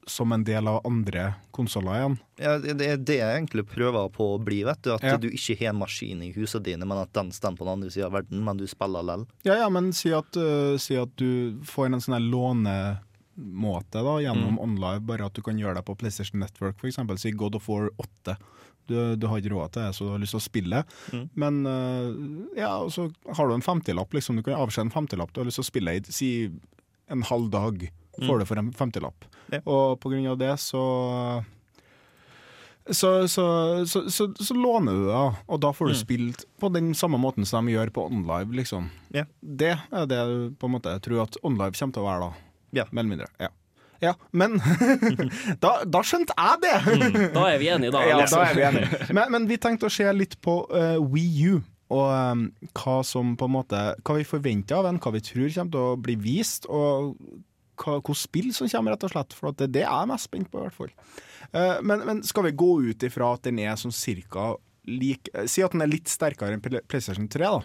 som en del av andre konsoller igjen? Ja, det er det jeg egentlig prøver på å bli. vet du At Ja. du ikke har en maskin i huset dine, men at den står på den andre sida av verden, men du spiller likevel. Ja, ja, men si at, uh, si at du får en sånn lånemåte da, gjennom Mm. online, bare at du kan gjøre det på PlayStation Network, eksempel. Si God of War 8. Du, du har ikke råd til det, så du har lyst til å spille. Mm. Men uh, ja, og så har du en femtilapp, liksom. Du kan avskjede en femtilapp. Du har lyst til å spille i si en halv dag, får Mm. du for en femtilapp. Ja. Og på grunn av det så så, så, så, så, låner du det, og da får du Mm. spilt på den samme måten som de gjør på OnLive, liksom. Ja. Det er det på en måte jeg tror at OnLive kommer til å være da. Ja. Mer eller mindre. Ja. Ja, men [LAUGHS] da, da skjønte jeg det! Mm, da er vi enige, da, [LAUGHS] Ja, liksom. da er vi enige. Men, men vi tenkte å se litt på uh, Wii U. Og um, hva som på en måte Hva vi forventer av en, hva vi tror kommer til å bli vist, og hvilke spill som kommer, rett og slett. For at det er jeg mest spent på, i hvert fall. Eh, men, men skal vi gå ut ifra at den er sånn cirka lik eh, Si at den er litt sterkere enn PlayStation 3, da.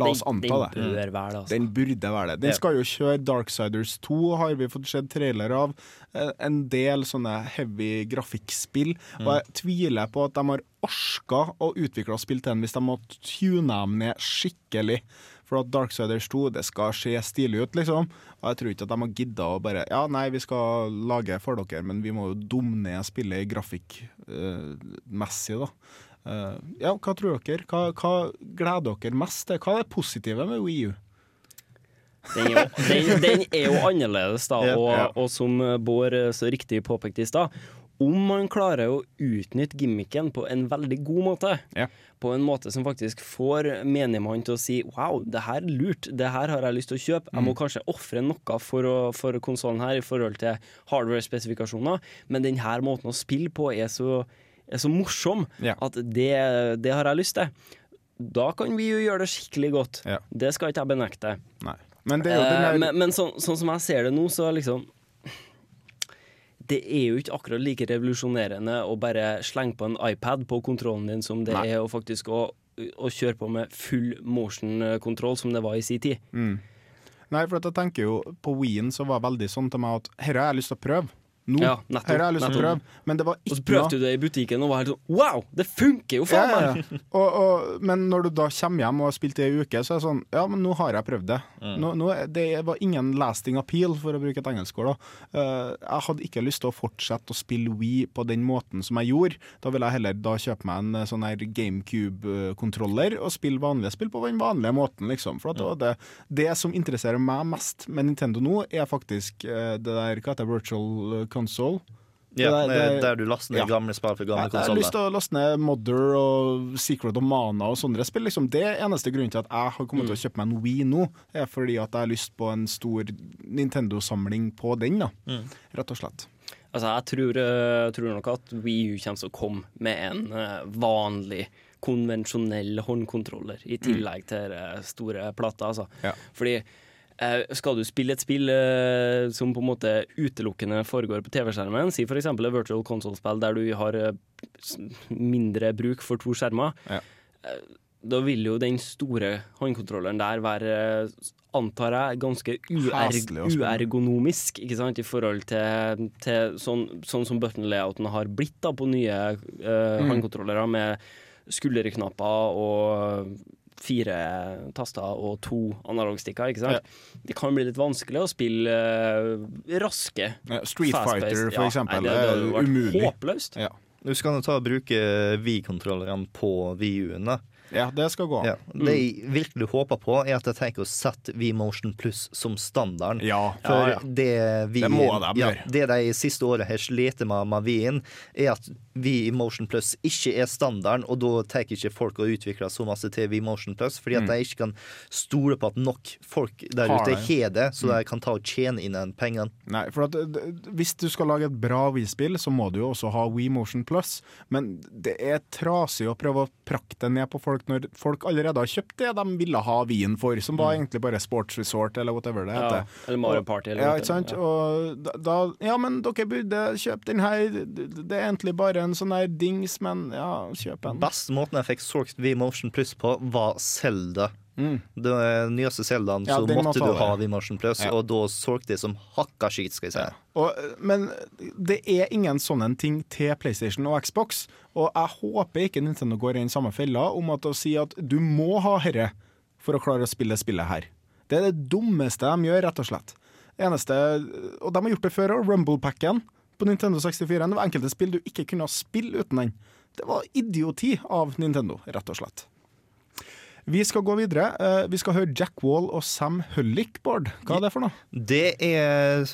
La oss Den- anta det. Den bør være det, altså. Den burde være det. Den Ja. skal jo kjøre Darksiders 2, har vi fått sett trailer av. Eh, En del sånne heavy grafikkspill. Og jeg tviler på at de har orska å utvikle spill til den hvis de må tune dem ned skikkelig. For at Darksiders 2 det skal se stilig ut, liksom. Og jeg tror ikke at de har gidda å bare Ja, nei, vi skal lage for dere, men vi må jo dumme ned spillet grafikkmessig, da. Uh, ja, hva tror dere? Hva, hva gleder dere mest til? Hva er det positive med Wii U? Den er, jo, den, den er jo annerledes, da, [LAUGHS] og, og som Bård så riktig påpekte i stad, om man klarer å utnytte gimmicken på en veldig god måte, på en måte som faktisk får menigmann til å si wow, det her er lurt, det her har jeg lyst til å kjøpe, jeg må Mm. kanskje ofre noe for, å, for konsollen her i forhold til hardware-spesifikasjoner, men denne måten å spille på er så, er så morsom at det, det har jeg lyst til. Da kan vi jo gjøre det skikkelig godt. Det skal ikke jeg benekte. Nei. Men det er Eh, men, men så, sånn som jeg ser det nå, så liksom Det er jo ikke akkurat like revolusjonerende å bare slenge på en iPad på kontrollen din som det Nei. er å faktisk å, å kjøre på med full motion-kontroll, som det var i sin tid. Mm. Nei, for at jeg tenker jo På Wien så var det veldig sånn til meg at dette har jeg lyst til å prøve. Nå. Ja, nettopp, her har jeg lyst til å prøve. Men det var Og så prøvde du det i butikken og var helt sånn Wow, det funker jo, faen meg! ja, ja. Og, og, men når du da kommer hjem og har spilt det i uke, så er det sånn Ja, men nå har jeg prøvd det. Mm. Nå, nå, det var ingen lasting appeal, for å bruke et engelsk ord. Eh, jeg hadde ikke lyst til å fortsette å spille Wii på den måten som jeg gjorde. Da ville jeg heller da kjøpe meg en eh, sånn her GameCube-kontroller og spille vanlige spill på den vanlige måten, liksom. For at det, det, det som interesserer meg mest med Nintendo nå, er faktisk uh, det der Hva heter? Virtual console. Ja, Det er det- der du laster ned ja. gamle spill for gamle Jeg, jeg har lyst til å laste ned Mother og Secret of Mana og sånne spill. Liksom. Det eneste grunnen til at jeg har kommet til å kjøpe meg en Wii nå, er fordi at jeg har lyst på en stor Nintendo-samling på den, da. Mm. Rett og slett. Altså, jeg tror, eh, tror nok at Wii U kommer til å komme med en eh, vanlig, konvensjonell håndkontroller, i tillegg til eh, store plater. Altså. Ja. Fordi skal du spille et spill eh, som på en måte utelukkende foregår på TV-skjermen, si f.eks. et virtual console-spill der du har eh, mindre bruk for to skjermer, Ja. eh, da vil jo den store håndkontrolleren der være, eh, antar jeg, ganske uerg uergonomisk i forhold til, til sånn, sånn som button-layouten har blitt da, på nye uh, Mm. håndkontrollere, med skulderknapper og fire taster og to analogstikker. ikke sant? Det kan bli litt vanskelig å spille eh, raske. Ja, Street. Fighter, for Ja, eksempel, nei, det, det er vært umulig. håpløst. Ja. Du skal nå ta og bruke Wii-kontrollerne på Wii-U-en. Ja, det skal gå. Ja. Det jeg virkelig håper på, er at jeg tenker å sette V-Motion Plus som standarden. Ja, For ja, ja. Det, vi, Det må de gjøre. det de siste året har slitt med med Wien, er at V-Motion Plus ikke er standarden, og da tar ikke folk og utvikler så masse til V-Motion Plus, fordi at Mm. de ikke kan stole på at nok folk der Har ute har det, så Mm. de kan ta og tjene inn den pengene. Nei, for at, Hvis du skal lage et bra Wii-spill, så må du jo også ha WeMotion Motion Plus. Men det er trasig å prøve å prakke det ned på folk når folk allerede har kjøpt det de ville ha vin for, som var egentlig bare Sports Resort eller whatever det heter. Ja, eller Mario Party, eller ja, whatever, ikke sant? ja. Og da, da Ja, men dere burde kjøpe den her. Det er egentlig bare en sånn her dings, men ja, kjøp den. Beste måten jeg fikk solgt V-Motion Plus på, var Zelda. Mm. Den nyeste Zeldaen Ja, så må måtte du ha V-Motion Plus, Ja. og da solgte de som hakka skit, skal jeg si. Og, men det er ingen sånne ting til PlayStation og Xbox. Og jeg håper ikke Nintendo går i den samme fella om at å si at du må ha herre for å klare å spille spillet her. Det er det dummeste de gjør, rett og slett. Eneste, og de har gjort det før òg. Rumble-packen på Nintendo 64. Det var enkelte spill du ikke kunne spille uten den. Det var idioti av Nintendo, rett og slett. Vi skal gå videre. Eh, Vi skal høre Jack Wall og Sam Hullick, Bård. Hva er det for noe? Det er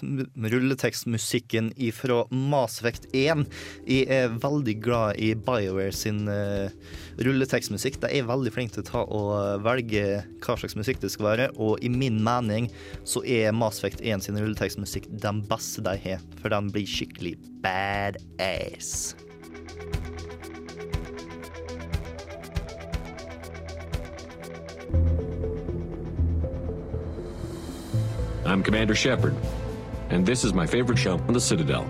rulletekstmusikken fra Mass Effect 1. Jeg er veldig glad i BioWare sin eh, rulletekstmusikk. De er veldig flinke til å og velge hva slags musikk det skal være, og i min mening så er Mass Effect 1 sin rulletekstmusikk den beste de har, for den blir skikkelig badass. I'm Commander Shepard, and this is my favorite show on the Citadel.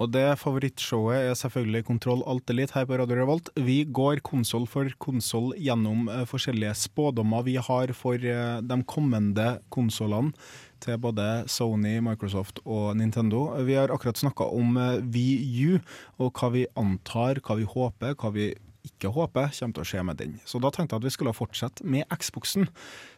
Og det favorittshowet er selvfølgelig Kontroll Alt Elite her på Radio Revolt. Vi går konsoll for konsoll gjennom eh, forskjellige spådommer vi har for eh, de kommende konsollene til både Sony, Microsoft og Nintendo. Vi har akkurat snakka om VU U, og hva vi antar, hva vi håper, hva vi ikke håper kommer til å skje med den. Så da tenkte jeg at vi skulle fortsette med Xboxen,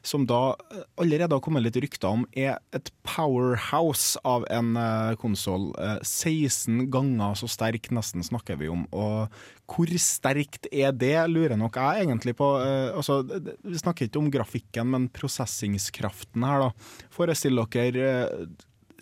som da eh, allerede har kommet litt rykter om er et powerhouse av en uh, konsoll. 16 ganger så sterk nesten snakker vi om. Og hvor sterkt er det, lurer nok jeg egentlig på. Eh, altså, vi snakker ikke om grafikken, men prosessingskraften her, da. Forestill dere eh,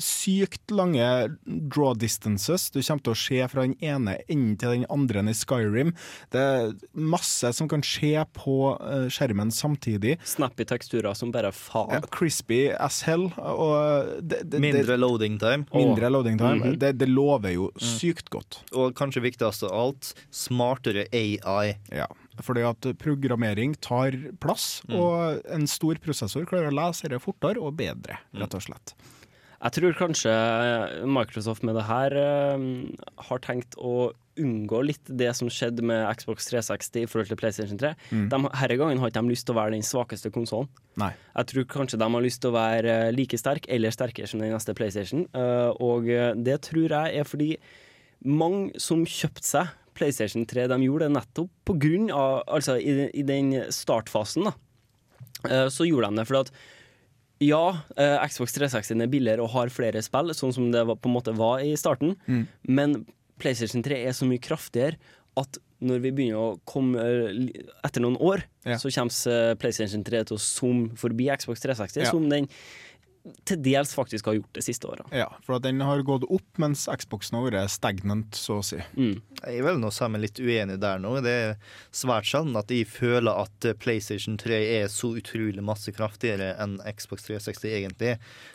sykt lange draw distances. Du kommer til å se fra den ene enden til den andre i Skyrim. Det er masse som kan skje på eh, skjermen samtidig. Snappy teksturer som bare faen. Ja, crispy as hell. Og det, det, Mindre det, loading time. mindre loading time. Mhm. det, det lover jo Mm. sykt godt. Og kanskje viktigst av alt, smartere AI. Ja, fordi at programmering tar plass, Mm. og en stor prosessor klarer å lese det fortere og bedre, rett og slett. Jeg tror kanskje Microsoft med det her uh, har tenkt å unngå litt det som skjedde med Xbox 360 i forhold til PlayStation 3. Mm. De, herre gangen har ikke de lyst til å være den svakeste konsollen. Jeg tror kanskje de har lyst til å være eh, like sterk eller sterkere som den neste PlayStation. Uh, og eh, det tror jeg er fordi mange som kjøpte seg PlayStation 3, de gjorde det nettopp på grunn av Altså i, den- i den startfasen, da. uh, så gjorde de det fordi at ja, eh, Xbox 360 er billigere og har flere spill, sånn som det var, på en måte var i starten. Mm. Men PlayStation 3 er så mye kraftigere at når vi begynner å komme eh, etter noen år, Ja. så kommer eh, PlayStation 3 til å zoome forbi Xbox 360 Ja. som den til dels faktisk har gjort det siste året. Ja, for at den har gått opp, mens Xboxen har vært stagnant, så å si. Jeg er vel nå sammen litt uenig der nå. Det er svært sjelden at jeg føler at eh, PlayStation 3 er så utrolig masse kraftigere enn Xbox 360 egentlig.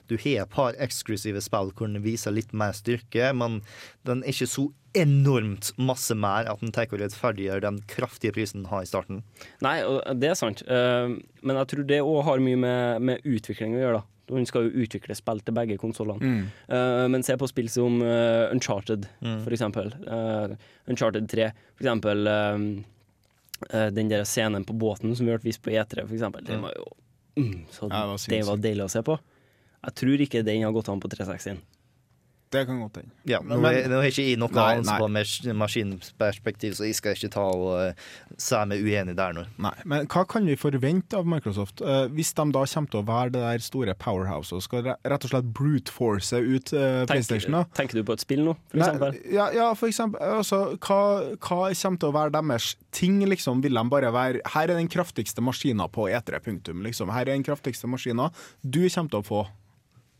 Du har et par eksklusive spill hvor den viser litt mer styrke, men den er ikke så enormt masse mer at den tar og rettferdiggjør den kraftige prisen den har i starten. Nei, det er sant. Eh, Men jeg tror det òg har mye med, med utvikling å gjøre. da. Hun skal jo utvikle spill til begge konsollene. Mm. Uh, men se på spill som uh, Uncharted, Mm. for eksempel. Uh, Uncharted 3, for eksempel. den der scenen på båten som vi hørte vist på E3, for eksempel. Den Mm. var jo mm, så Ja, det var det var deilig å se på. Jeg tror ikke den har gått an på 360. Det kan godt hende. Ja, nå, Men- er, nå har ikke jeg noe Nei, annet nei. maskinperspektiv, så jeg skal ikke ta og uh, si meg uenig der nå. Nei, men hva kan vi forvente av Microsoft? Uh, hvis de da kommer til å være det der store powerhouse og skal rett og slett brute force ut uh, PlayStation, da? Tenker, tenker du på et spill nå, for Nei, eksempel? ja, ja, for eksempel. Altså, hva, hva kommer til å være deres ting, liksom? Vil de bare være Her er den kraftigste maskina på E3, punktum. Liksom. Her er den kraftigste maskina du kommer til å få.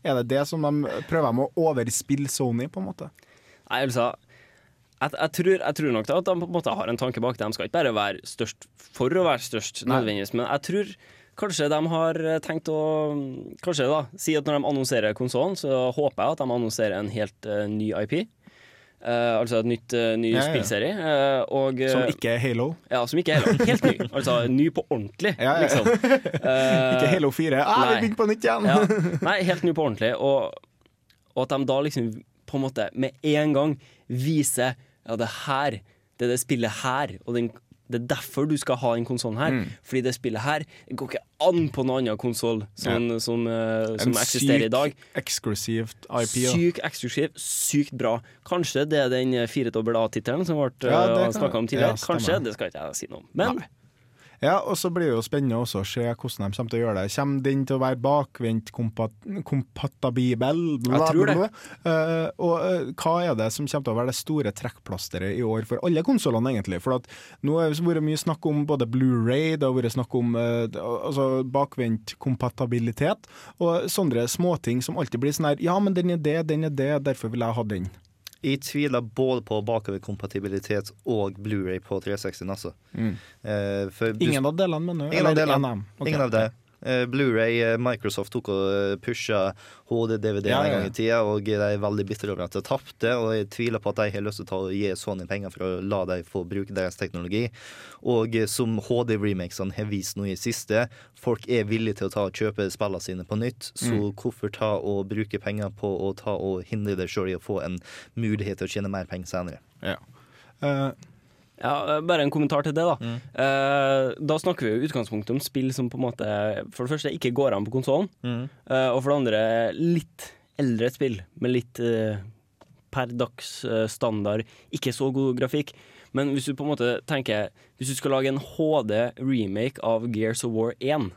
Er det det som de prøver med å overspille Sony, på en måte? Nei, altså jeg, jeg, tror, jeg tror nok da at de på en måte har en tanke bak det. De skal ikke bare være størst for å være størst, nødvendigvis. Men jeg tror kanskje de har tenkt å Kanskje da, si at når de annonserer konsollen, så håper jeg at de annonserer en helt uh, ny IP. Eh, altså et nytt, eh, ny Ja, ja. spillserie. Uh, og, Som ikke er Halo? Ja, som ikke er Halo. Helt ny. [LAUGHS] Altså ny på ordentlig, Ja, ja. liksom. [LAUGHS] Ikke Halo 4. Ah, vi nei. begynner på nytt igjen! Ja. [LAUGHS] Nei, helt ny på ordentlig. Og, og at de da liksom på en måte med en gang viser Ja, det her, det er det spillet her, og den, det er derfor du skal ha den konsollen her. Mm. Fordi det spillet her går ikke an på noen annen konsoll som, Ja. som, uh, som eksisterer i dag. sykt eksklusivt IP. Sykt eksklusivt, eksklusiv, sykt bra. Kanskje det er den firedobbel A-tittelen som ble Ja, uh, kan- snakka om tidligere. Ja, Kanskje, det skal ikke jeg si noe om. Men Ja, og så blir det jo spennende også å se hvordan de kommer til å gjøre det. Kommer den til å være bakvendt kompat kompatibel? Bla, Jeg tror det. Eh, og uh, hva er det som kommer til å være det store trekkplasteret i år for alle konsollene, egentlig? For at nå har det vært mye snakk om både Blu-ray, det har vært snakk om uh, altså bakvendt kompatibilitet, og sånne småting som alltid blir sånn her Ja, men den er det, den er det, derfor vil jeg ha den. Jeg tviler både på bakoverkompatibilitet og Blu-ray på 360, altså. Mm. Eh, Ingen av delene, mener du? Ingen av delene. Ingen av det. Eh, Blu-ray, eh, Microsoft tok og eh, pusha HD-DVD Ja, en ja, gang i tida, og de er veldig bitre over at de tapte. Og jeg tviler på at de har lyst til å gi Sony penger for å la dem få bruke deres teknologi. Og som HD-remakesene har vist nå i siste, folk er villige til å ta og kjøpe spillene sine på nytt. Så Mm. hvorfor ta og bruke penger på å ta og hindre deg sjøl i å få en mulighet til å tjene mer penger senere? Ja. Eh, Ja, bare en kommentar til det, da. Mm. Eh, da snakker vi jo utgangspunktet om spill som på en måte for det første ikke går an på konsollen, Mm. eh, og for det andre litt eldre spill med litt eh, per dags eh, standard ikke så god grafikk. Men hvis du på en måte tenker Hvis du skal lage en HD-remake av Gears of War 1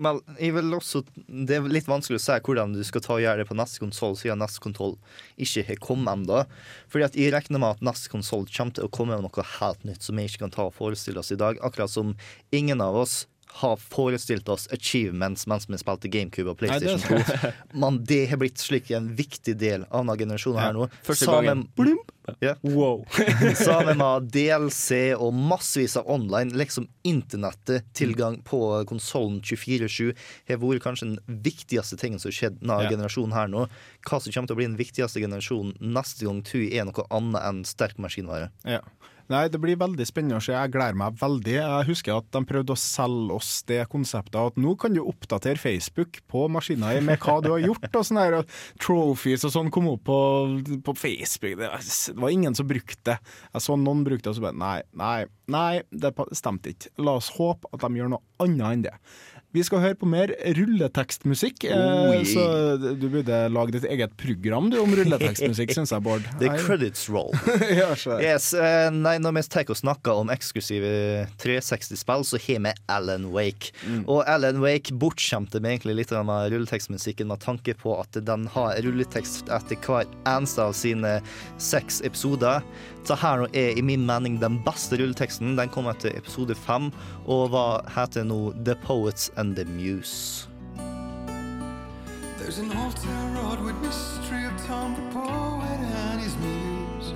Men jeg vil også, det er litt vanskelig å si hvordan du skal ta og gjøre det på neste konsoll, siden neste konsoll ikke har kommet ennå. Fordi jeg regner med at neste konsoll kommer til å komme med noe helt nytt som vi ikke kan ta og forestille oss i dag. Akkurat som ingen av oss har forestilt oss achievements mens vi spilte GameCube og PlayStation 2. Men det har blitt slik en viktig del av denne generasjonen her nå. Første Sammen- gangen. Yeah. Wow. [LAUGHS] Sammen med DLC og massevis av online, liksom internettet, tilgang på konsollen 24-7, har vært kanskje den viktigste tingen som har skjedd denne generasjonen her nå. Hva som kommer til å bli den viktigste generasjonen neste gang, tror jeg er noe annet enn sterk maskinvare. Ja. Nei, Det blir veldig spennende å se. Jeg gleder meg veldig. Jeg husker at de prøvde å selge oss det konseptet at nå kan du oppdatere Facebook på maskina med hva du har gjort. og sånne her, Trophies og sånn kom opp på, på Facebook. Det var, det var ingen som brukte det. Jeg så noen brukte det, og så bare nei, nei, nei, det stemte ikke. La oss håpe at de gjør noe annet enn det. Vi skal høre på mer rulletekstmusikk, Oh, eh, yeah. så du burde lage ditt eget program du, om rulletekstmusikk, [LAUGHS] syns jeg, Bård. The credits roll. [LAUGHS] ja. Yes, eh, nei, når vi tar og snakker om eksklusive 360-spill, så har vi Alan Wake. Og Alan Wake bortskjemte meg egentlig litt av rulletekstmusikken med tanke på at den har rulletekst etter hver eneste av sine seks episoder. Så her nå er i min mening den beste rulleteksten. Den kom etter episode fem og hva heter nå The Poets and the Muse. There's an altar road with mystery of Tom the poet and his muse.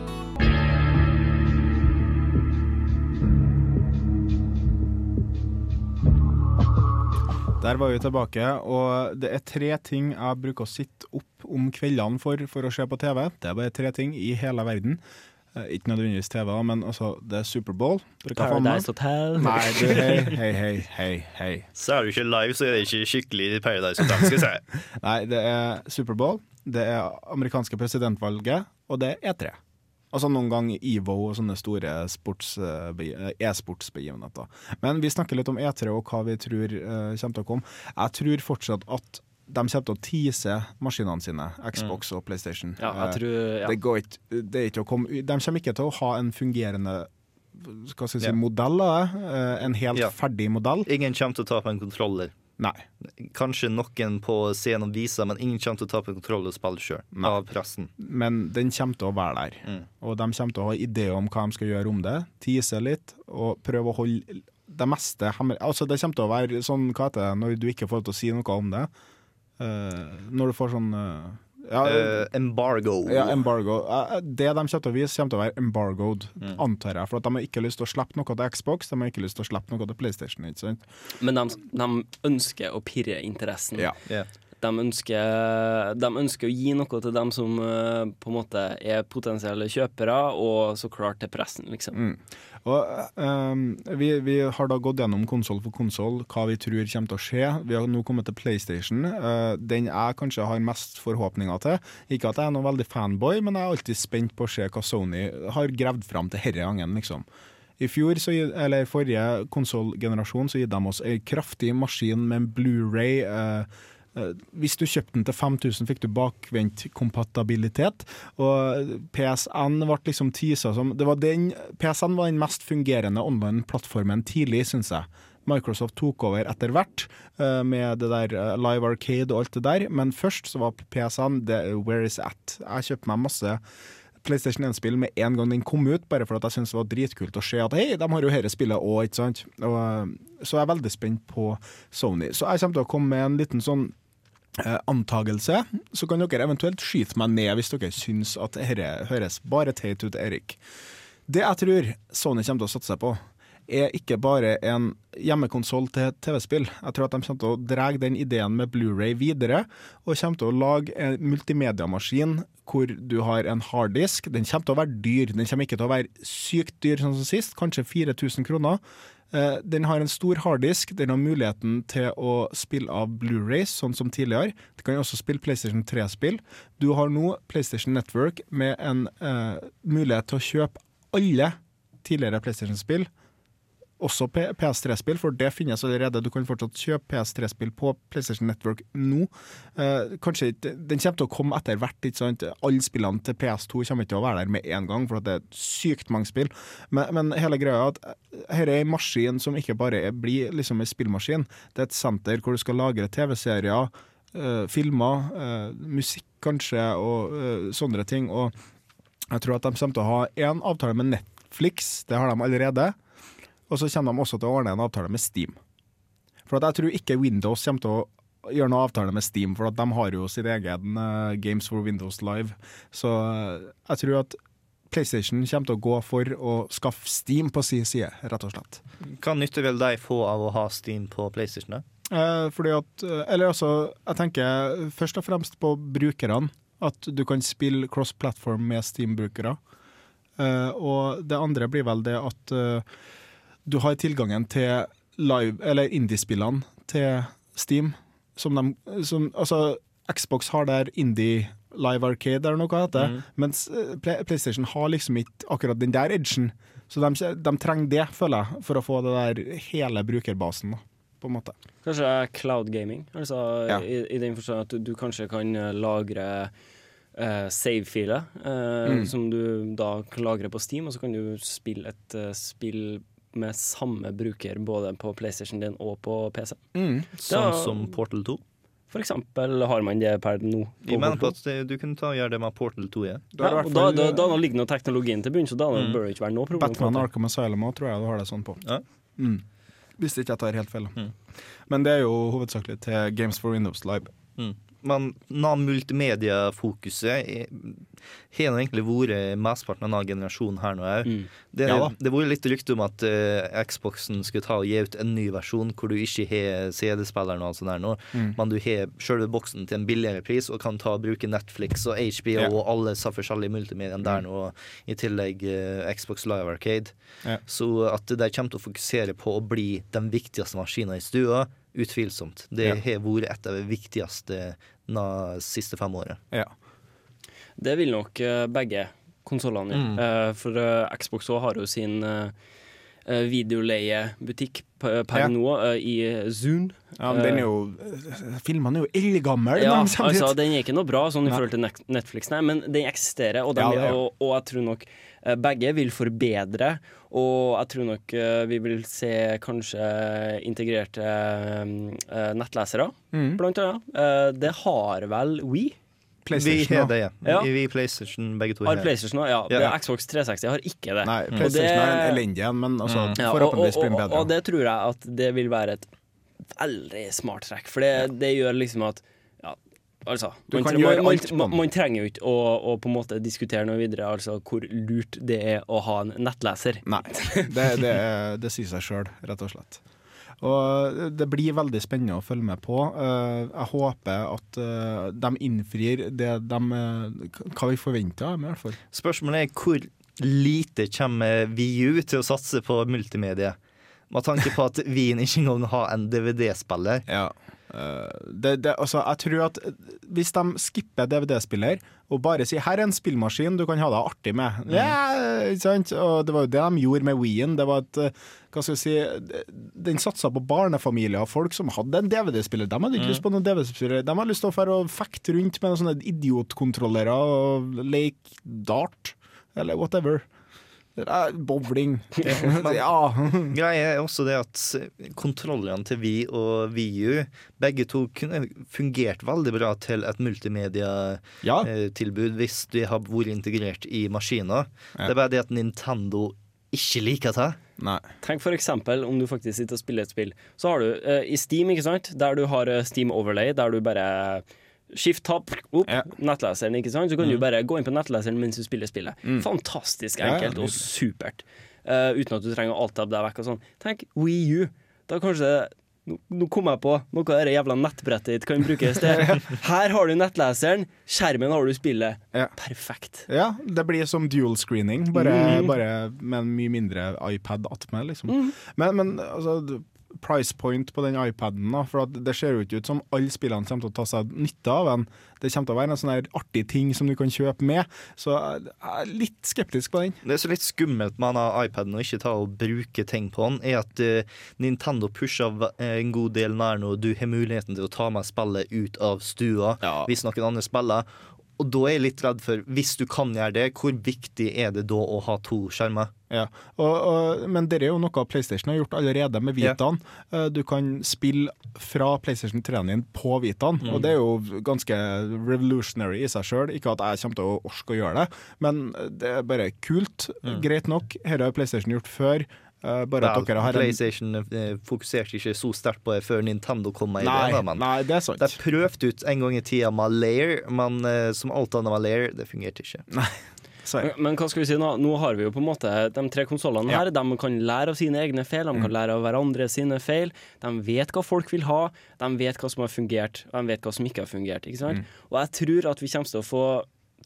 Der var vi tilbake, og det er tre ting jeg bruker å sitte opp om kveldene for, for å se på TV. Det er bare tre ting i hele verden. Eh, ikke nødvendigvis TV, men altså, det er Superbowl. Paradise Hotel. Nei, du, hei, [LAUGHS] hei, hei, hei, hei. Så er du ikke live, så er det ikke skikkelig Paradise Hotel, skal jeg si. [LAUGHS] Nei, det er Superbowl, det er amerikanske presidentvalget, og det er E3. Altså noen gang EVO og sånne store e-sportsbegivenheter. eh, e-sportsbegivenheter. Men vi snakker litt om E3 og hva vi tror uh, kommer til å komme. Jeg tror fortsatt at de kommer til å tease maskinene sine, Xbox og PlayStation. Ja, Eh, tror- ja. det, går ikke, det er ikke å komme, de kommer ikke til å ha en fungerende hva skal jeg si, yeah. modell av det. eh, En helt Ja. ferdig modell. Ingen kommer til å ta på en kontroller. Nei. Kanskje noen på scenen viser, men ingen kommer til å ta på en kontroller og spille sjøl. Av pressen. men den kommer til å være der. Mm. Og de kommer til å ha ideer om hva de skal gjøre om det. Tease litt, og prøve å holde det meste hemmelig. Altså, det kommer til å være sånn, hva heter det, når du ikke får lov til å si noe om det. Eh, når du får sånn eh, ja, Eh, embargo. Ja, embargo. Det de kommer til å vise, kommer til å være embargoed, Mm. antar jeg. For at de har ikke lyst til å slippe noe til Xbox, de har ikke lyst til å slippe noe til PlayStation. Ikke sant? Men de, de ønsker å pirre interessen. Ja. De, ønsker, de ønsker å gi noe til dem som eh, på en måte er potensielle kjøpere, og så klart til pressen, liksom. Mm. Og, um, vi, vi har da gått gjennom konsoll for konsoll, hva vi tror kommer til å skje. Vi har nå kommet til PlayStation. Uh, den jeg kanskje har mest forhåpninger til. Ikke at jeg er noen veldig fanboy, men jeg er alltid spent på å se hva Sony har gravd fram til denne gangen, liksom. I fjor, så, eller forrige konsollgenerasjon, så gitt de oss ei kraftig maskin med en Blu-ray. Eh, Hvis du kjøpte den til 5000, fikk du bakvendt kompatibilitet. Og PSN ble liksom teasa som det var den, PSN var den mest fungerende online-plattformen tidlig, syns jeg. Microsoft tok over etter hvert eh, med det der eh, Live Arcade og alt det der, men først så var PSN det, Where is at? Jeg kjøpte meg masse PlayStation 1-spill med en gang den kom ut, bare for at jeg syntes det var dritkult å se at hei, de har jo dette spillet òg, ikke sant. Og, eh, så jeg er veldig spent på Sony. Så jeg kommer til å komme med en liten sånn eh, antagelse, så kan dere eventuelt skyte meg ned hvis dere syns at dette høres bare teit ut, Erik. Det jeg tror Sony kommer til å satse på, er ikke bare en hjemmekonsoll til TV-spill. Jeg tror at de kommer til å dra den ideen med Blu-ray videre, og kommer til å lage en multimediamaskin hvor du har en harddisk. Den kommer til å være dyr, den kommer ikke til å være sykt dyr sånn som sist, kanskje 4000 kroner. Eh, Den har en stor harddisk, den har muligheten til å spille av Blu-rays, sånn som tidligere. Du kan også spille PlayStation 3-spill. Du har nå PlayStation Network med en eh, mulighet til å kjøpe alle tidligere PlayStation-spill, også PS3-spill, for det finnes allerede. Du kan fortsatt kjøpe PS3-spill på PlayStation Network nå. Eh, kanskje Den kommer til å komme etter hvert. ikke sant? Alle spillene til PS2 kommer ikke til å være der med en gang, for det er sykt mange spill. Men, men hele greia er at dette er en maskin som ikke bare blir liksom en spillmaskin. Det er et senter hvor du skal lagre TV-serier, eh, filmer, eh, musikk kanskje, og eh, sånne ting. Og jeg tror at de kommer til å ha én avtale med Netflix, det har de allerede. Og så kommer de også til å ordne en avtale med Steam. For at jeg tror ikke Windows kommer til å gjøre noen avtale med Steam, for at de har jo sin egen eh, Games for Windows Live. Så eh, jeg tror at PlayStation kommer til å gå for å skaffe Steam på sin side, rett og slett. Hva nytte vil de få av å ha Steam på PlayStation? da? Eh, fordi at Eller altså, jeg tenker først og fremst på brukerne. At du kan spille cross-platform med Steam-brukere. Eh, og det andre blir vel det at eh, du har tilgangen til live, eller indie-spillene til Steam. Som de, som, altså, Xbox har der indie live arcade, eller noe heter, mm. mens eh, PlayStation har liksom ikke akkurat den der edgen. Så de, de trenger det, føler jeg, for å få det der hele brukerbasen, da, på en måte. Kanskje cloud gaming, altså Ja. i, i den forstand at du, du kanskje kan eh, lagre uh, save-filer, uh, Mm. som du da lagrer på Steam, og så kan du spille et uh, spill med samme bruker både på PlayStation din og på PC. Mm. Sånn Da- som Portal 2? For eksempel har man det per nå. Jeg mener på at du kunne ta og gjøre det med Portal 2 igjen. Ja, ja da, da, da ligger nå teknologien til bunns, så da Mm. bør det ikke være noe problem. Batman Arkham Asylum òg, tror jeg du har det sånn på. Ja. Mm. Hvis ikke jeg tar helt feil. Mm. Men det er jo hovedsakelig til Games for Windows Live. Mm. Men na multimedia-fokuset er- har egentlig vært mesteparten av denne generasjonen her nå òg. Mm. Det, Ja var jo litt rykte om at uh, Xboxen skulle ta og gi ut en ny versjon hvor du ikke har CD-spilleren og alt sånt der nå, Mm. men du har selve boksen til en billigere pris og kan ta og bruke Netflix og HBO Ja. og alle disse forskjellige multimediene der nå, i tillegg uh, Xbox Live Arcade. Ja. Så at de kommer til å fokusere på å bli den viktigste maskinen i stua, utvilsomt. Det Ja. har vært et av de viktigste de siste fem årene. Ja. Det vil nok eh, begge konsollene gjøre. Mm. Eh, for eh, Xbox også har jo sin uh, videoleiebutikk per, Ja. nå i Zoon. ja, men den er jo Filmene er jo eldgammel. Ja, altså, den er ikke noe bra sånn i forhold til Netflix, nei, men den eksisterer, og, den, Ja, og, og jeg tror nok begge vil forbedre. Og jeg tror nok eh, vi vil se kanskje integrerte eh, nettlesere, mm. blant annet. Eh, det har vel We? PlayStation vi har det, ja. Ja. Vi PlayStation begge to Har PlayStation òg? Ja. Ja. Xbox 360 har ikke det. Nei, Og PlayStation det- er en elendig en, men altså, og, og, forhåpentligvis blir den og, bedre. og det tror jeg at det vil være et veldig smart trekk, for det, det gjør liksom at altså Du man, kan gjøre man, alt man, man trenger jo ikke å, å på en måte diskutere noe videre, altså hvor lurt det er å ha en nettleser. Nei, [LAUGHS] det, det, er- det sier seg sjøl, rett og slett. Og det blir veldig spennende å følge med på. Eh, Jeg håper at eh, de innfrir det de eh, Hva vi forventer av dem, i hvert fall. Spørsmålet er hvor lite kommer VU til å satse på multimedie? Med tanke på at Wien ikke engang har en DVD-spiller. Ja. Eh, det, det, altså, jeg tror at hvis de skipper DVD-spiller og bare sier 'her er en spillmaskin du kan ha deg artig med', ja, ikke sant? Og det var jo det de gjorde med Wien. Det var at, eh, hva skal jeg si, Den satsa på barnefamilier, folk som hadde en DVD-spiller. De hadde ikke Mm. lyst på noen DVD-spiller. De hadde lyst til å fekte rundt med noen sånne idiotkontrollere og leke dart, eller whatever. Eh, Bowling. [LAUGHS] ja. Greia [LAUGHS] [LAUGHS] er også det at kontrollene til Vi og VU begge to kunne fungert veldig bra til et multimediatilbud hvis de har vært integrert i maskiner. Ja. Det er bare det at Nintendo ikke liker det. Nei. Tenk for eksempel om du faktisk sitter og spiller et spill. Så har du uh, i Steam, ikke sant, der du har eh, Steam Overlay, der du bare Skift tab, opp, nettleseren, ikke sant? Så kan du Mm. bare gå inn på nettleseren mens du spiller spillet. Mm. Fantastisk Ja, ja, enkelt og supert. Uh, uten at du trenger å alt-tab deg vekk og sånn. Tenk Wii U. Da kanskje nå, nå kom jeg på noe av det jævla nettbrettet ditt kan brukes til. [LAUGHS] Her har du nettleseren, skjermen har du spillet. Perfekt. Ja, det blir som dual screening, bare, mm. bare med en mye mindre iPad attmed, liksom. Mm. Men, men altså, price point på den iPaden, da, for at det ser jo ikke ut som alle spillene kommer til å ta seg nytte av den. Det kommer til å være en sånn her artig ting som du kan kjøpe med, så jeg er litt skeptisk på den. Det er så litt skummelt med denne iPaden og ikke ta og bruke ting på den, er at uh, Nintendo pusher eh, en god del nær nå. du har muligheten til å ta med spillet ut av stua hvis noen andre spiller. Og da er jeg litt redd for, hvis du kan gjøre det, hvor viktig er det da å ha to skjermer? Ja, og, og, Men det er jo noe PlayStation har gjort allerede med Vitaen. Ja. Du kan spille fra PlayStation 3-en din på Vitaen, Mm. og det er jo ganske revolutionary i seg sjøl. Ikke at jeg kommer til å orke å gjøre det, men det er bare kult. Mm. Greit nok. Dette har PlayStation gjort før. eh, bare at dere har en PlayStation eh, fokuserte ikke så sterkt på det før Nintendo kom med Nei, ideen. nei, det er sant. De prøvde ut en gang i tida med Lair, men eh, som alt annet med Lair, det fungerte ikke. Men, men hva skal vi si nå? Nå har vi jo på en måte de tre konsollene her. De kan lære av sine egne feil, de kan lære av hverandre sine feil. De vet hva folk vil ha, de vet hva som har fungert, og de vet hva som ikke har fungert. Ikke sant? Mm. Og jeg tror at vi kommer til å få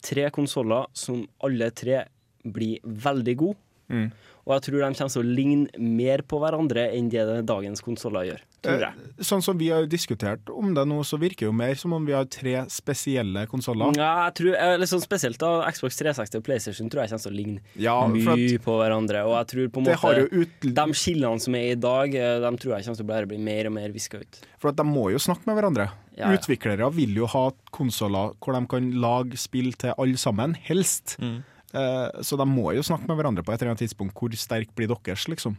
tre konsoller som alle tre blir veldig gode. Mm. Og jeg tror de kommer til å ligne mer på hverandre enn det dagens konsoller gjør. Tror jeg. Eh, Sånn som vi har diskutert om det nå, så virker det jo mer som om vi har tre spesielle konsoller. Ja, jeg tror, liksom Spesielt da Xbox 360 og PlayStation tror jeg kommer til å ligne Ja, mye at- på hverandre. Og jeg tror på en måte ut- De skillene som er i dag, eh, de tror jeg kommer til å bare bli mer og mer viska ut. For at de må jo snakke med hverandre. Ja, ja. Utviklere vil jo ha konsoller hvor de kan lage spill til alle sammen, helst. Mm. Eh, så de må jo snakke med hverandre på et eller annet tidspunkt. Hvor sterk blir deres, liksom?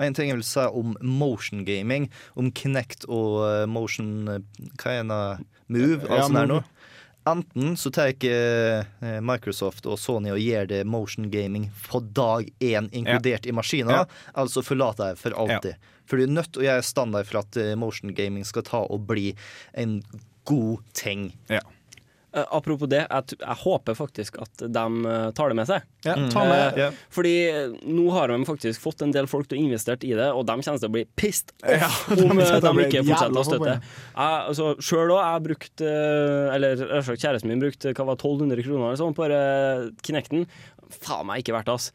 En ting jeg vil si om motion gaming, om Kinect og eh, motion eh, Hva er det? Move? Ja, Altså der nå. Enten så tar Microsoft og Sony og gjør det motion gaming på dag én, inkludert i maskiner, Ja. altså forlater jeg for alltid. For du er nødt til å gjøre standard for at motion gaming skal ta og bli en god ting. Ja. Eh, apropos det, jeg, t- jeg håper faktisk at de eh, tar det med seg. Ja, ta med- Eh, ja. Fordi eh, nå har de faktisk fått en del folk til å investere i det, og de kommer til å bli pissed off Ja, [LAUGHS] om eh, til å de ikke fortsetter å støtte. Jeg, altså, Sjøl òg, jeg brukte, brukt eh, Eller kjæresten min brukte hva var det, 1200 kroner eller sånn på eh, Kinecten. Faen meg ikke verdt det, ass.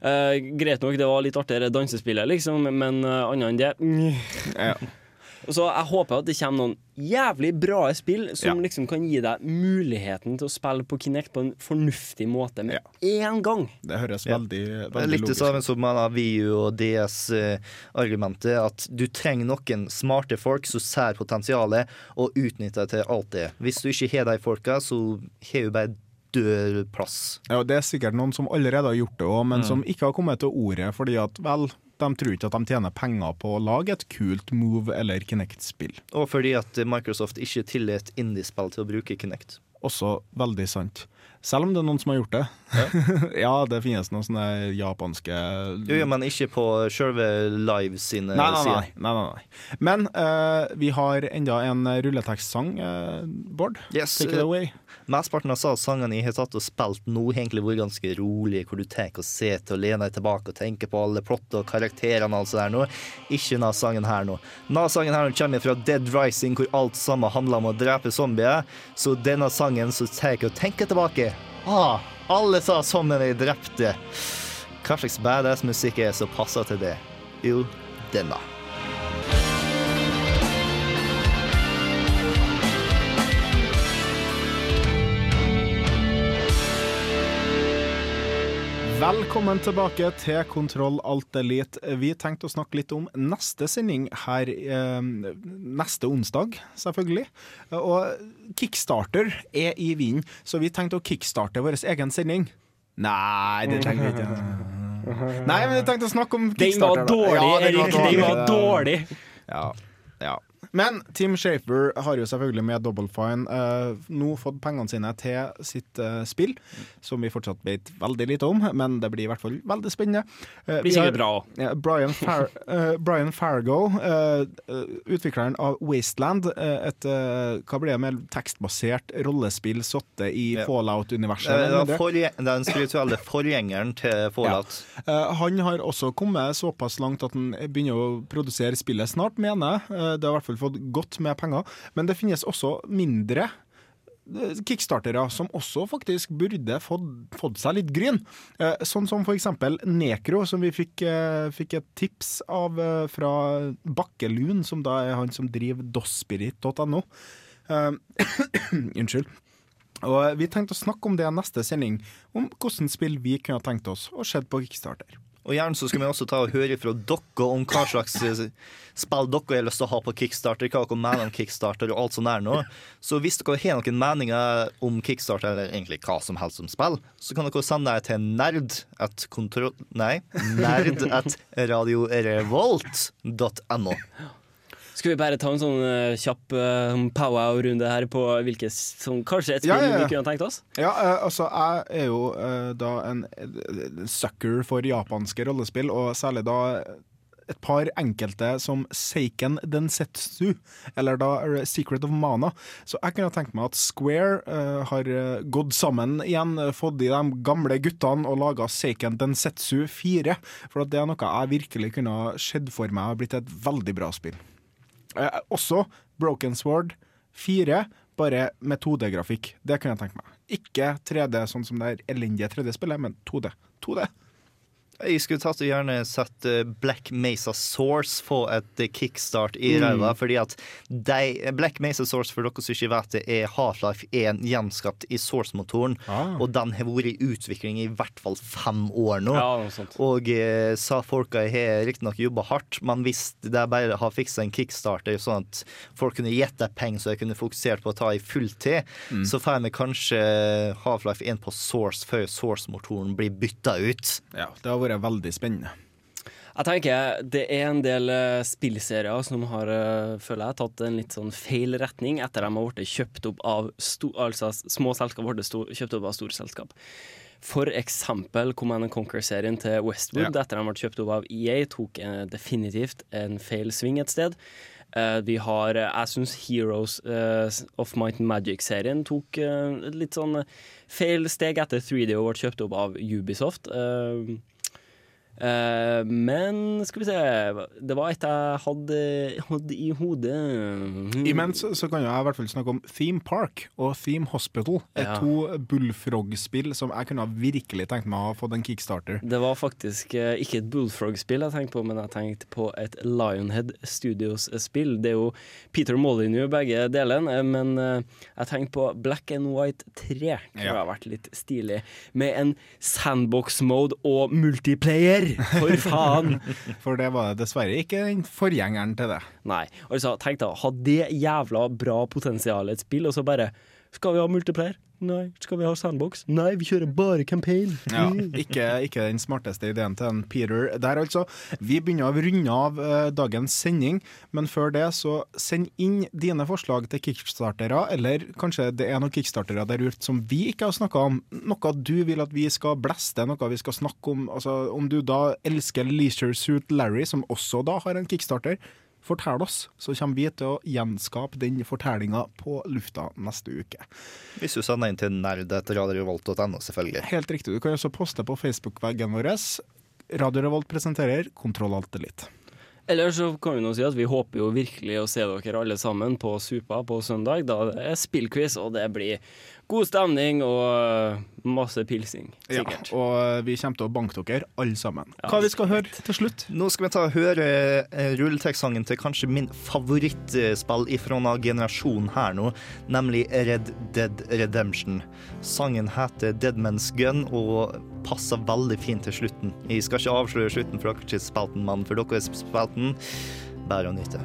Eh, greit nok, det var litt artigere dansespillet, liksom, men uh, annet enn det mm. Så jeg håper at det kommer noen jævlig bra spill som liksom kan gi deg muligheten til å spille på Kinect på en fornuftig måte med én gang. Det høres Ja. veldig, Det er veldig litt det samme som VU og DS-argumentet, at du trenger noen smarte folk som ser potensialet og utnytter det til alt det. Hvis du ikke har de folka, så har du bare død plass. Ja, det er sikkert noen som allerede har gjort det òg, men Mm. som ikke har kommet til ordet fordi at vel, de tror ikke at de tjener penger på å lage et kult Move eller Kinect-spill. Og fordi at Microsoft ikke tillater indiespill til å bruke Kinect. Også veldig sant. Selv om det er noen som har gjort det. Ja, [LAUGHS] det finnes noen sånne japanske Jo, ja, men ikke på selve Live sine Nei, nei, nei. nei, nei. Men uh, vi har enda en rulletekstsang, uh, Bård. Yes, Take it eh, away. Mesteparten av sangene jeg har tatt og spilt nå, egentlig vært ganske rolig, hvor du tar og til å lene deg tilbake og tenke på alle plott og karakterene og alt sånt der nå. Ikke denne sangen her nå. Denne sangen her kommer fra Dead Rising, hvor alt sammen handler om å drepe zombier. Så denne sangen så tar jeg og tenker tilbake. Ah, alle sa sånn er de drepte. Hva slags badass musikk er som passer til det? Jo, denne. Velkommen tilbake til Kontroll Alt Elite. Vi tenkte å snakke litt om neste sending her eh, neste onsdag, selvfølgelig. Og Kickstarter er i vinden, så vi tenkte å kickstarte vår egen sending. Nei, det tenkte vi ikke. Nei, men vi tenkte å snakke om kickstarter. Den var dårlig, Erik, den var dårlig. Ja, ja. Men Tim Shafer har jo selvfølgelig med Double Fine eh, nå fått pengene sine til sitt eh, spill, som vi fortsatt vet veldig lite om, men det blir i hvert fall veldig spennende. Eh, vi har- bra. Ja, Brian, Far [LAUGHS] eh, Brian Fargo, eh, eh, utvikleren av Wasteland, eh, et eh, hva blir det med tekstbasert rollespill satt i Fallout-universet. Er, det er den spirituelle forgjengeren til [LAUGHS] Fallout. Eh, han har også kommet såpass langt at han begynner å produsere spillet snart, mener jeg. Eh, det har i hvert fall fått godt med penger. Men det finnes også mindre eh, kickstartere som også faktisk burde fått, fått seg litt gryn. Eh, sånn som eksempel Nekro, som vi fikk, eh, fikk et tips av fra Bakkelun, som da er han som driver dosspirit.no. [COUGHS] Unnskyld. Og Vi tenkte å snakke om det i neste sending, om hvordan spill vi kunne tenkt oss å se på Kickstarter. Og gjerne så skal vi også ta og høre fra dere om hva slags eh, spill dere har lyst til å ha på Kickstarter, hva dere mener om Kickstarter og alt sånt der nå. Så hvis dere har noen meninger om Kickstarter, eller egentlig hva som helst om spill, så kan dere sende det til nerd at kontroll... Nei, nerd at radiorevolt.no. Skal vi bare ta en sånn uh, kjapp uh, pow-wow-runde her på hvilke s- som kanskje et spill Ja, ja, vi kunne tenkt oss? Ja, uh, altså jeg er jo da en sucker for japanske rollespill, og særlig da et par enkelte som Seiken Densetsu, eller da Secret of Mana. Så jeg kunne tenkt meg at Square uh, har gått sammen igjen, fått i de gamle guttene og laga Seiken Densetsu 4. For at det er noe jeg virkelig kunne sett for meg har blitt et veldig bra spill. Eh, også Broken Sword 4, bare med 2D-grafikk. Det kunne jeg tenkt meg. Ikke 3D, sånn som det er elendige 3D-spillet, men 2D. 2D. Jeg skulle tatt og gjerne sett eh, Black Mesa Source få et eh, kickstart i Mm. ræva, fordi at de, Black Mesa Source, for dere som ikke vet det, er Half-Life 1 gjenskapt i Source-motoren, Ah. og den har vært i utvikling i hvert fall fem år nå. Ja. Og eh, sa folka har riktignok jobba hardt, men hvis de bare har fiksa en kickstarter sånn at folk kunne gitt deg penger så de kunne fokusert på å ta i fulltid, Mm. så får vi kanskje Half-Life 1 på Source før Source-motoren blir bytta ut. Ja, det har vært veldig spennende. Jeg tenker Det er en del eh, spillserier som har eh, føler jeg, tatt en litt sånn feil retning etter de har blitt kjøpt opp av sto, altså små selskap ble kjøpt opp av store selskap. For eksempel Command Conquer-serien til Westwood Ja. etter de ble kjøpt opp av EA, tok eh, definitivt en feil sving et sted. Vi har Jeg syns Heroes of Might and Magic-serien tok litt sånn feil steg etter 3D og ble kjøpt opp av Ubisoft. Eh, eh, men skal vi se Det var et jeg hadde, hadde i hodet. Imens så kan jeg i hvert fall snakke om Theme Park og Theme Hospital. Er Ja. to Bullfrog-spill som jeg kunne virkelig tenkt meg å ha fått en kickstarter. Det var faktisk eh, ikke et Bullfrog-spill jeg tenkte på, men jeg tenkte på et Lionhead Studios-spill. Det er jo Peter Molyneux begge delene, eh, men jeg tenkte på Black and White 3. Kunne Ja. ha vært litt stilig. Med en sandbox-mode og multiplayer! For faen! [LAUGHS] For det var dessverre ikke den forgjengeren til det. Nei. Altså, tenk da, ha det jævla bra potensialet et spill, og så bare Skal vi ha multiplayer? Nei. Skal vi ha sandbox? Nei, vi kjører bare campaign. Ja, ikke, ikke den smarteste ideen til en Peter der, altså. Vi begynner å runde av eh, dagens sending, men før det så send inn dine forslag til kickstartere, eller kanskje det er noen kickstartere der ute som vi ikke har snakka om. Noe du vil at vi skal blaste, noe vi skal snakke om. Altså, om du da elsker Leisure Suit Larry, som også da har en kickstarter, fortell oss, så kommer vi til å gjenskape den fortellinga på lufta neste uke. Hvis du sender inn til nerd.radiorevolt.no, selvfølgelig. Helt riktig. Du kan også poste på Facebook-veggen vår. Radio Revolt presenterer Kontroll Alt Elite. Eller så kan vi nå si at vi håper jo virkelig å se dere alle sammen på Supa på søndag. Da det er spillquiz, og det blir god stemning og masse pilsing. Sikkert. Ja, og vi kommer til å banke dere alle sammen. Hva vi skal høre til slutt? Nå skal vi ta og høre eh, rulletekstsangen til kanskje min favorittspill ifra en generasjon her nå, nemlig Red Dead Redemption. Sangen heter Deadman's Gun og passer veldig fint til slutten. Jeg skal ikke avsløre slutten for deres spalten, men for dere er spalten, bare å nyte.